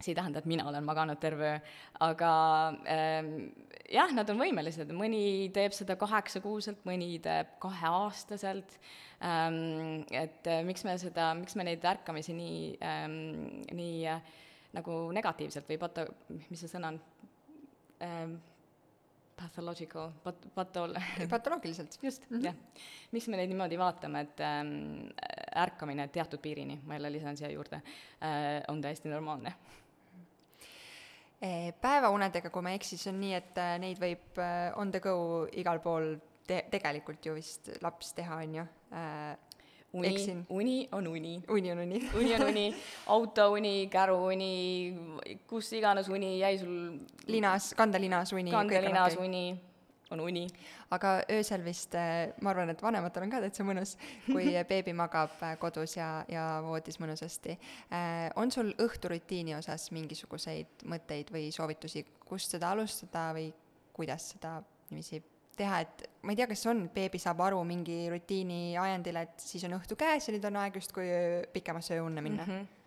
see ei tähenda, et mina olen maganud terve öö, aga ähm, jah, nad on võimelised, mõni teeb seda kaheksakuuselt, mõni teeb kaheaastaselt. Ähm,, et äh, miks me seda, miks me neid ärkamisi nii ähm,, nii äh, nagu negatiivselt või pato-, mis see sõna on ähm,, pathological, pat-, patol-. patoloogiliselt. just mm, -hmm. jah. miks me neid niimoodi vaatame, et ähm, ärkamine teatud piirini, ma jälle lisan siia juurde äh,, on täiesti normaalne e, päevaunedega, kui ma ei eksi, siis on nii, et äh, neid võib on the go igal pool te-, tegelikult ju vist laps teha, on ju uni, uni on uni. uni on uni uni on uni, autouni, käruuni, kus iganes uni jäi sul linas, kandelinas uni. kandelinas uni on uni. aga öösel vist, eh, ma arvan, et vanematel on ka täitsa mõnus, kui beebi magab eh, kodus ja, ja voodis mõnusasti. Eh, on sul õhturutiini osas mingisuguseid mõtteid või soovitusi, kust seda alustada või kuidas seda niiviisi teha, et ma ei tea, kas on, beebi saab aru mingi rutiini ajendil, et siis on õhtu käes ja nüüd on aeg justkui pikemasse ööunne minna mm? -hmm.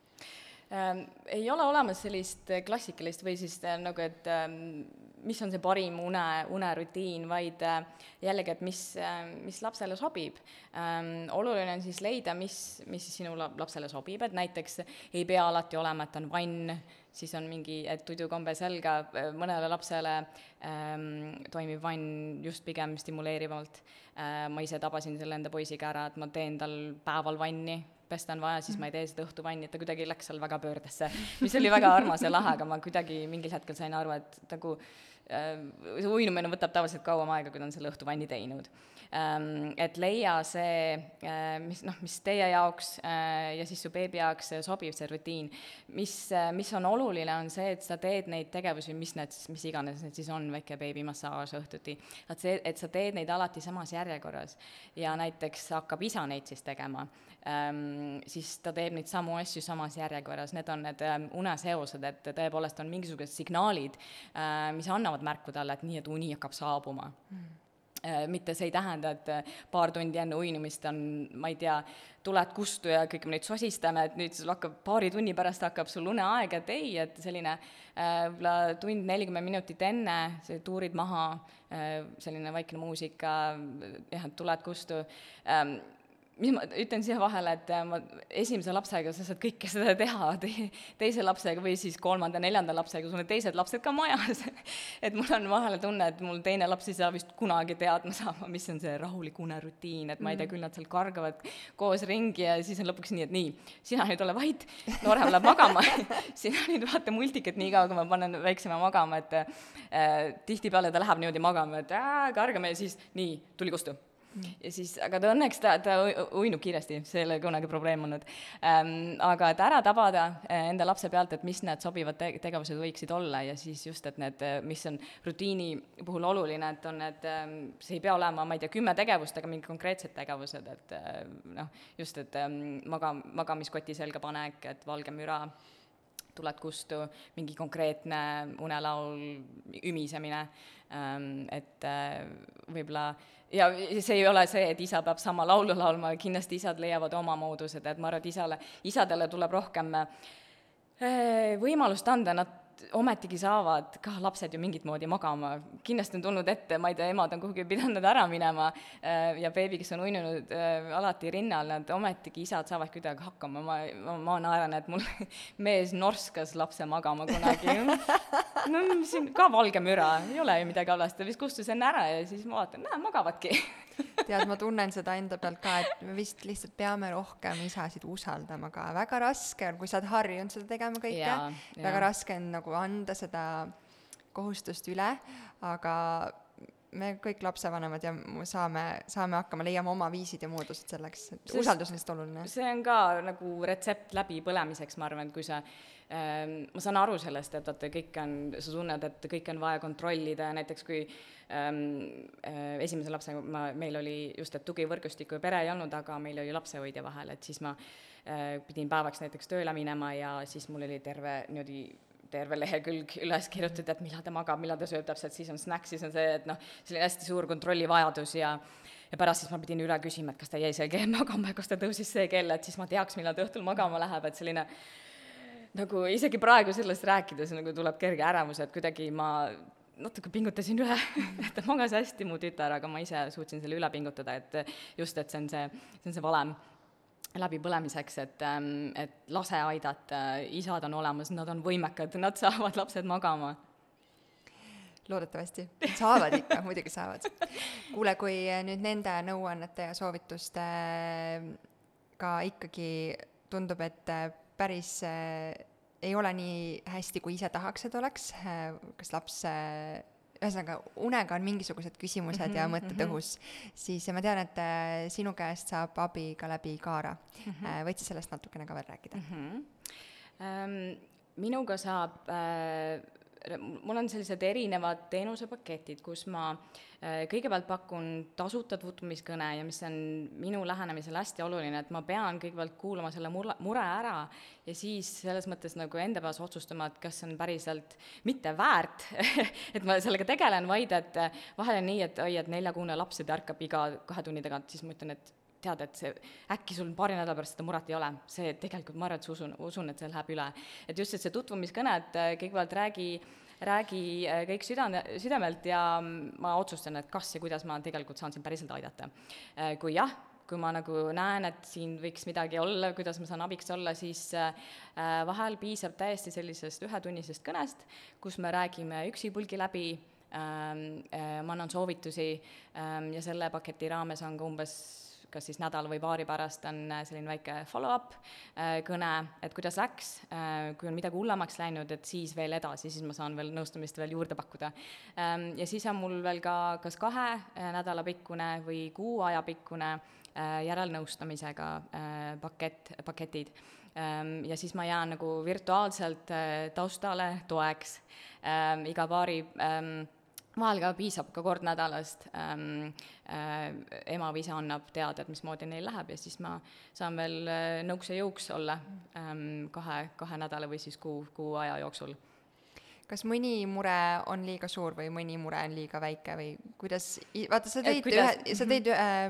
Ähm, ei ole olemas sellist klassikalist või siis äh, nagu, et ähm, mis on see parim une, unerutiin, vaid äh, jällegi, et mis äh,, mis lapsele sobib ähm,. oluline on siis leida, mis, mis siis sinu lapsele sobib, et näiteks ei pea alati olema, et on vann, siis on mingi, et tudukombe selga, mõnele lapsele ähm, toimib vann just pigem stimuleerivalt äh,. ma ise tabasin selle enda poisiga ära, et ma teen tal päeval vanni, pesta on vaja, siis ma ei tee seda õhtuvanni, et ta kuidagi läks seal väga pöördesse, mis oli väga armas ja lahe, aga ma kuidagi mingil hetkel sain aru, et nagu äh, see uinumine võtab tavaliselt kauem aega, kui ta on selle õhtuvanni teinud et leia see, äh, mis noh, mis teie jaoks äh, ja siis su beebi jaoks sobib, see rutiin. mis, äh, mis on oluline, on see, et sa teed neid tegevusi, mis need, mis iganes need siis on, väike beebimassaaž õhtuti, et see, et sa teed neid alati samas järjekorras. Ja näiteks hakkab isa neid siis tegema ähm,, siis ta teeb neid samu asju samas järjekorras, need on need ähm, uneseosed, et tõepoolest on mingisugused signaalid äh,, mis annavad märku talle, et nii, et uni hakkab saabuma. Mm. Äh, mitte see ei tähenda, et äh, paar tundi enne uinumist on, ma ei tea, tuled kustu ja kõik me nüüd sosistame, et nüüd sul hakkab, paari tunni pärast hakkab sul uneaeg, et ei, et selline äh, võib-olla äh, tund nelikümmend minutit enne, sa tuurid maha äh,, selline vaikne muusika, jah, et tuled kustu. Ähm,, mis ma ütlen siia vahele, et äh, ma esimese lapsega sa saad kõike seda teha te,, teise lapsega või siis kolmanda, neljanda lapsega, sul on teised lapsed ka majas. Et mul on vahele tunne, et mul teine laps ei saa vist kunagi teadma saama, mis on see rahulik unerutiin, et ma ei tea, mm. küll nad seal kargavad koos ringi ja siis on lõpuks nii, et nii, sina nüüd ole vait, noorem läheb magama. Sina nüüd vaata multikat nii kaua, kui ma panen väiksema magama, et äh, tihtipeale ta läheb niimoodi magama, et ää, kargame ja siis nii, tuli kustu ja siis, aga ta õnneks, ta, ta uinub kiiresti, see ei ole kunagi probleem olnud ähm,. aga et ära tabada äh, enda lapse pealt, et mis need sobivad te tegevused võiksid olla ja siis just, et need, äh, mis on rutiini puhul oluline, et on need ähm,, see ei pea olema, ma ei tea, kümme tegevust, aga mingid konkreetsed tegevused, et äh, noh, just, et ähm, maga, magamiskoti selga panek, et valge müra tuled kustu, mingi konkreetne unelaul, ümisemine ähm,, et äh, võib-olla ja see ei ole see, et isa peab sama laulu laulma, kindlasti isad leiavad oma moodused, et ma arvan, et isale, isadele tuleb rohkem äh, võimalust anda, nad ometigi saavad ka lapsed ju mingit moodi magama. kindlasti on tulnud ette, ma ei tea, emad on kuhugi pidanud ära minema äh, ja beebi, kes on uinunud äh, alati rinnal, nad ometigi, isad saavad kuidagi hakkama, ma, ma, ma naeran, et mul mees norskas lapse magama kunagi. no siin ka valge müra, ei ole ju midagi halvasti, vist kustus enne ära ja siis ma vaatan, näe, magavadki. Tead, ma tunnen seda enda pealt ka, et me vist lihtsalt peame rohkem isasid usaldama ka, väga raske on, kui sa oled harjunud seda tegema kõike, väga raske on nagu anda seda kohustust üle, aga me kõik lapsevanemad ja saame, saame hakkama, leiame oma viisid ja moodused selleks, et usaldus on lihtsalt oluline. see on ka nagu retsept läbipõlemiseks, ma arvan, et kui sa ähm, ma saan aru sellest, et vaata, kõik on, sa tunned, et kõike on vaja kontrollida ja näiteks kui ähm, äh, esimese lapsega ma, meil oli just, et tugivõrgustikku ja pere ei olnud, aga meil oli lapsehoidja vahel, et siis ma äh, pidin päevaks näiteks tööle minema ja siis mul oli terve niimoodi terve lehekülg üles kirjutatud, et millal ta magab, millal ta sööb täpselt, siis on snäkk, siis on see, et noh, selline hästi suur kontrollivajadus ja ja pärast siis ma pidin üle küsima, et kas ta jäi see kell magama ja kas ta tõusis see kell, et siis ma teaks, millal ta õhtul magama läheb, et selline nagu isegi praegu sellest rääkides nagu tuleb kerge ärevus, et kuidagi ma natuke pingutasin üle et ta magas hästi, mu tütar, aga ma ise suutsin selle üle pingutada, et just, et see on see, see on see valem läbipõlemiseks, et, ähm, et lase aidata, isad on olemas, nad on võimekad, nad saavad lapsed magama. loodetavasti, saavad ikka, muidugi saavad. kuule, kui nüüd nende nõuannete ja soovitustega ikkagi tundub, et päris äh, ei ole nii hästi, kui ise tahaks, et oleks, äh, kas laps äh, ühesõnaga, unega on mingisugused küsimused mm -hmm, ja mõtted mm -hmm. siis ma tean, et äh, sinu käest saab abi ka läbi Kaara mm. -hmm. võid sa sellest natukene ka veel rääkida mm? -hmm. Um, minuga saab äh, mul on sellised erinevad teenusepaketid, kus ma äh, kõigepealt pakun tasuta tutvumiskõne ja mis on minu lähenemisel hästi oluline, et ma pean kõigepealt kuulama selle mure, mure ära ja siis selles mõttes nagu enda peas otsustama, et kas see on päriselt mitte väärt et ma sellega tegelen, vaid et äh, vahel on nii, et oi, et neljakuune laps, et ärkab iga kahe tunni tagant, siis ma ütlen, et tead, et see, äkki sul paari nädala pärast seda muret ei ole, see tegelikult, ma arvan, et sa usun, usun, et see läheb üle. et just, et see tutvumiskõne, et äh, kõigepealt räägi, räägi äh, kõik südame, südamelt ja mm, ma otsustan, et kas ja kuidas ma tegelikult saan sind päriselt aidata. Äh, kui jah, kui ma nagu näen, et siin võiks midagi olla, kuidas ma saan abiks olla, siis vahel piisab täiesti sellisest ühetunnisest kõnest, kus me räägime üksipulgi läbi ähm,, äh, ma annan soovitusi ähm, ja selle paketi raames on ka umbes kas siis nädala või paari pärast on äh, selline väike follow-up äh, kõne, et kuidas läks, äh, kui on midagi hullemaks läinud, et siis veel edasi, siis ma saan veel nõustamist veel juurde pakkuda. Ähm, ja siis on mul veel ka kas kahe nädala pikkune või kuu aja pikkune järelnõustamisega pakett, paketid ähm, ja siis ma jään nagu virtuaalselt taustale toeks ähm, iga paari vahel ka piisab ka kord nädalast ähm,, äh, ema või isa annab teada, et mismoodi neil läheb ja siis ma saan veel äh, nõuks ja jõuks olla ähm, kahe, kahe nädala või siis kuu, kuu aja jooksul kas mõni mure on liiga suur või mõni mure on liiga väike või kuidas, vaata, sa tõid kuidas... ühe, sa tõid ühe äh,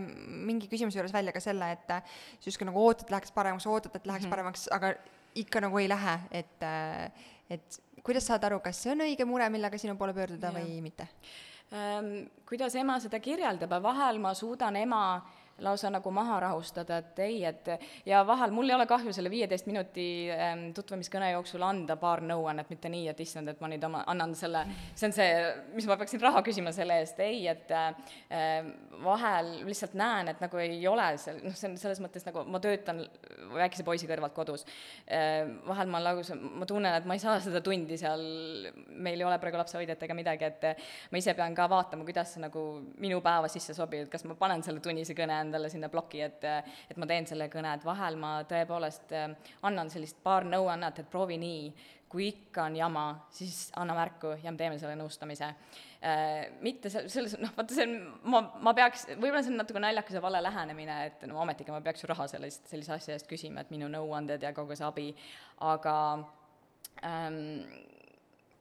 mingi küsimuse juures välja ka selle, et sa justkui nagu ootad, läheks paremaks, ootad, et läheks mm -hmm. paremaks, aga ikka nagu ei lähe, et äh, et kuidas saad aru, kas see on õige mure, millega sinu poole pöörduda ja. või mitte ähm,? Kuidas ema seda kirjeldab, vahel ma suudan ema lausa nagu maha rahustada, et ei, et ja vahel mul ei ole kahju selle viieteist minuti ähm, tutvumiskõne jooksul anda paar nõuannet, mitte nii, et issand, et ma nüüd oma, annan selle, see on see, mis ma peaksin raha küsima selle eest, ei, et äh, vahel lihtsalt näen, et nagu ei ole seal, noh, see on selles mõttes nagu ma töötan väikese poisi kõrvalt kodus äh,. vahel ma lausa, ma tunnen, et ma ei saa seda tundi seal, meil ei ole praegu lapsehoidjat ega midagi, et ma ise pean ka vaatama, kuidas see nagu minu päeva sisse sobib, et kas ma panen selle tunnise kõne endale sinna ploki, et et ma teen selle kõne, et vahel ma tõepoolest äh, annan sellist paar nõuannet, et proovi nii, kui ikka on jama, siis anna märku ja me teeme selle nõustamise äh,. mitte se-, selles, noh, vaata see on, ma, ma peaks, võib-olla see on natuke naljakas ja vale lähenemine, et no ometigi ma peaks ju raha sellist, sellise asja eest küsima, et minu nõuanded ja kogu see abi, aga ähm,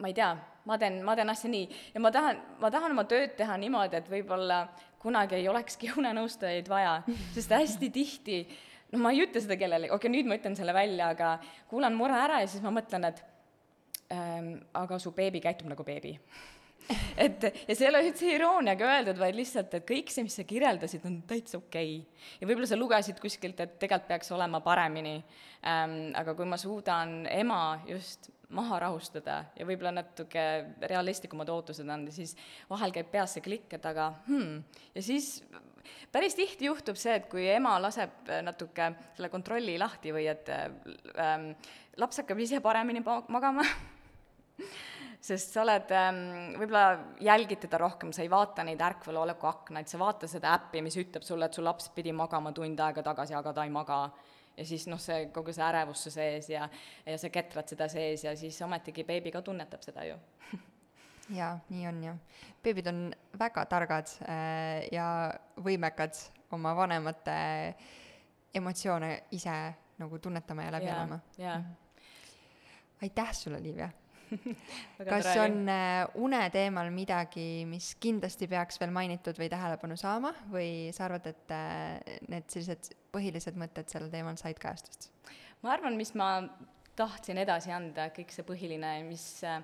ma ei tea, ma teen, ma teen asja nii ja ma tahan, ma tahan oma tööd teha niimoodi, et võib-olla kunagi ei olekski unenõustajaid vaja, sest hästi tihti, no ma ei ütle seda kellelegi, okei okay,, nüüd ma ütlen selle välja, aga kuulan mure ära ja siis ma mõtlen, et ähm, aga su beebi käitub nagu beebi. Et ja see ei ole üldse irooniaga öeldud, vaid lihtsalt, et kõik see, mis sa kirjeldasid, on täitsa okei. Okay.. ja võib-olla sa lugesid kuskilt, et tegelikult peaks olema paremini. Ähm,, aga kui ma suudan ema just maha rahustada ja võib-olla natuke realistlikumad ootused anda, siis vahel käib peas see klikk, et aga hmm, ja siis päris tihti juhtub see, et kui ema laseb natuke selle kontrolli lahti või et ähm, laps hakkab ise paremini magama sest sa oled ähm,, võib-olla jälgid teda rohkem, sa ei vaata neid ärkveloleku aknaid, sa vaata seda äppi, mis ütleb sulle, et su laps pidi magama tund aega tagasi, aga ta ei maga ja siis noh, see kogu see ärevus su sees ja, ja sa ketrad seda sees ja siis ometigi beebi ka tunnetab seda ju jaa, nii on ju. beebid on väga targad äh, ja võimekad oma vanemate emotsioone ise nagu tunnetama ja läbi elama. aitäh sulle, Liivia kas on äh, une teemal midagi, mis kindlasti peaks veel mainitud või tähelepanu saama või sa arvad, et äh, need sellised põhilised mõtted sellel teemal said kajastust? ma arvan, mis ma tahtsin edasi anda, kõik see põhiline, mis äh,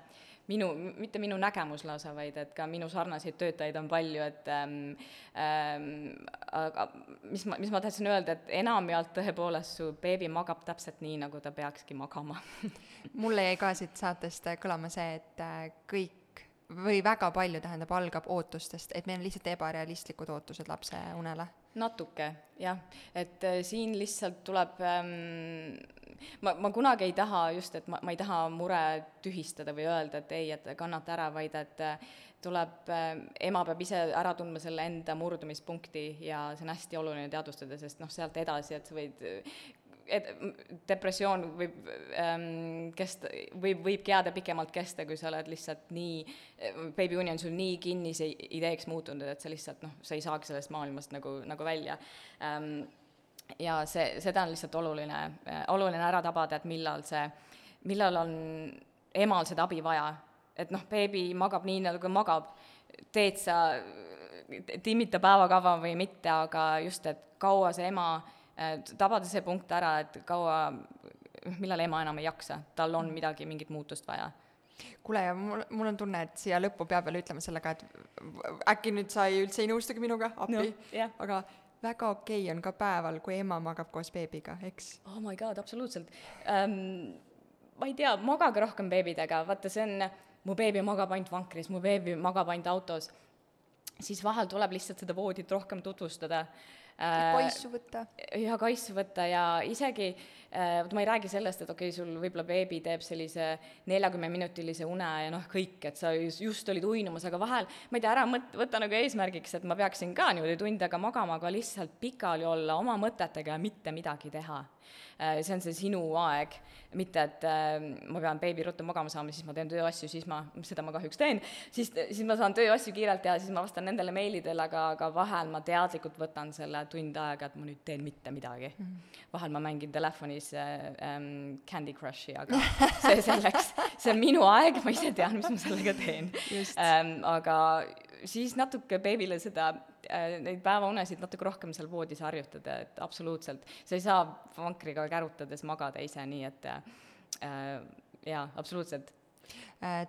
minu, mitte minu nägemus lausa, vaid et ka minu sarnaseid töötajaid on palju, et ähm, ähm, aga mis ma, mis ma tahtsin öelda, et enamjaolt tõepoolest su beebi magab täpselt nii, nagu ta peakski magama mulle jäi ka siit saatest kõlama see, et äh, kõik või väga palju, tähendab, algab ootustest, et meil on lihtsalt ebarealistlikud ootused lapse unele. Natuke, jah, et äh, siin lihtsalt tuleb ähm, ma, ma kunagi ei taha just, et ma, ma ei taha mure tühistada või öelda, et ei, et kannata ära, vaid et äh, tuleb, ema peab ise ära tundma selle enda murdumispunkti ja see on hästi oluline teadvustada, sest noh, sealt edasi, et sa võid et depressioon võib ähm, kesta, võib, võibki jääda pikemalt kesta, kui sa oled lihtsalt nii, beebiuni on sul nii kinnise ideeks muutunud, et sa lihtsalt noh, sa ei saagi sellest maailmast nagu, nagu välja ähm,. ja see, seda on lihtsalt oluline äh,, oluline ära tabada, et millal see, millal on emal seda abi vaja. et noh, beebi magab nii, nagu magab, teed sa, timmid ta päevakava või mitte, aga just, et kaua see ema tabada see punkt ära, et kaua, millal ema enam ei jaksa, tal on midagi, mingit muutust vaja kuule, ja mul, mul on tunne, et siia lõppu peab veel ütlema selle ka, et äkki nüüd sa ei üldse ei nõustugi minuga, appi no,, yeah. aga väga okei okay on ka päeval, kui ema magab koos beebiga, eks? oh my god, absoluutselt um,. ma ei tea, magage rohkem beebidega, vaata, see on, mu beebi magab ainult vankris, mu beebi magab ainult autos, siis vahel tuleb lihtsalt seda voodit rohkem tutvustada Äh, kaisu võtta. ja kaisu võtta ja isegi äh, vot ma ei räägi sellest, et okei okay,, sul võib-olla beebi teeb sellise neljakümneminutilise une ja noh, kõik, et sa just olid uinumas, aga vahel ma ei tea, ära mõt-, võta nagu eesmärgiks, et ma peaksin ka niimoodi tund aega magama, aga lihtsalt pikali olla oma mõtetega ja mitte midagi teha Äh, see on see sinu aeg, mitte et äh, ma pean beebi ruttu magama saama, siis ma teen tööasju, siis ma, seda ma kahjuks teen, siis, siis ma saan tööasju kiirelt teha, siis ma vastan nendele meilidele, aga, aga vahel ma teadlikult võtan selle tund aega, et ma nüüd teen mitte midagi. -hmm. vahel ma mängin telefonis äh, ähm, Candy Crushi, aga see selleks, see on minu aeg, ma ise tean, mis ma sellega teen. Ähm, aga siis natuke beebile seda äh,, neid päevaunesid natuke rohkem seal voodis harjutada, et absoluutselt, sa ei saa vankriga kärutades magada ise, nii et äh, jaa, absoluutselt. Äh,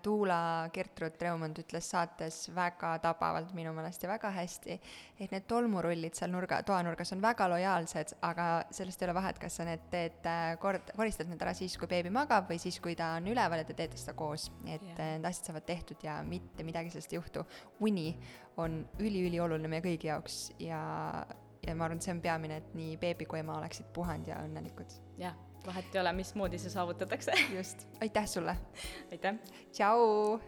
Tuula Gertrud Reumond ütles saates väga tabavalt minu meelest ja väga hästi, et need tolmurullid seal nurga, toanurgas on väga lojaalsed, aga sellest ei ole vahet, kas sa need teed äh, kord, koristad need ära siis, kui beebi magab või siis, kui ta on üleval ja te teete seda koos. et yeah. need asjad saavad tehtud ja mitte midagi sellest ei juhtu. uni on üliülioluline meie kõigi jaoks ja, ja ma arvan, et see on peamine, et nii beebi kui ema oleksid puhanud ja õnnelikud. jah vahet ei ole, mismoodi see saavutatakse. just, aitäh sulle. aitäh. tšau.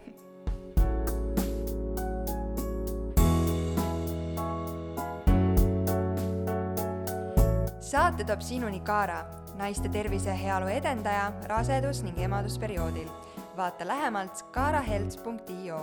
saate toob sinuni Kaara, naiste tervise ja heaolu edendaja rasedus- ning emadusperioodil. vaata lähemalt kaarahelts.io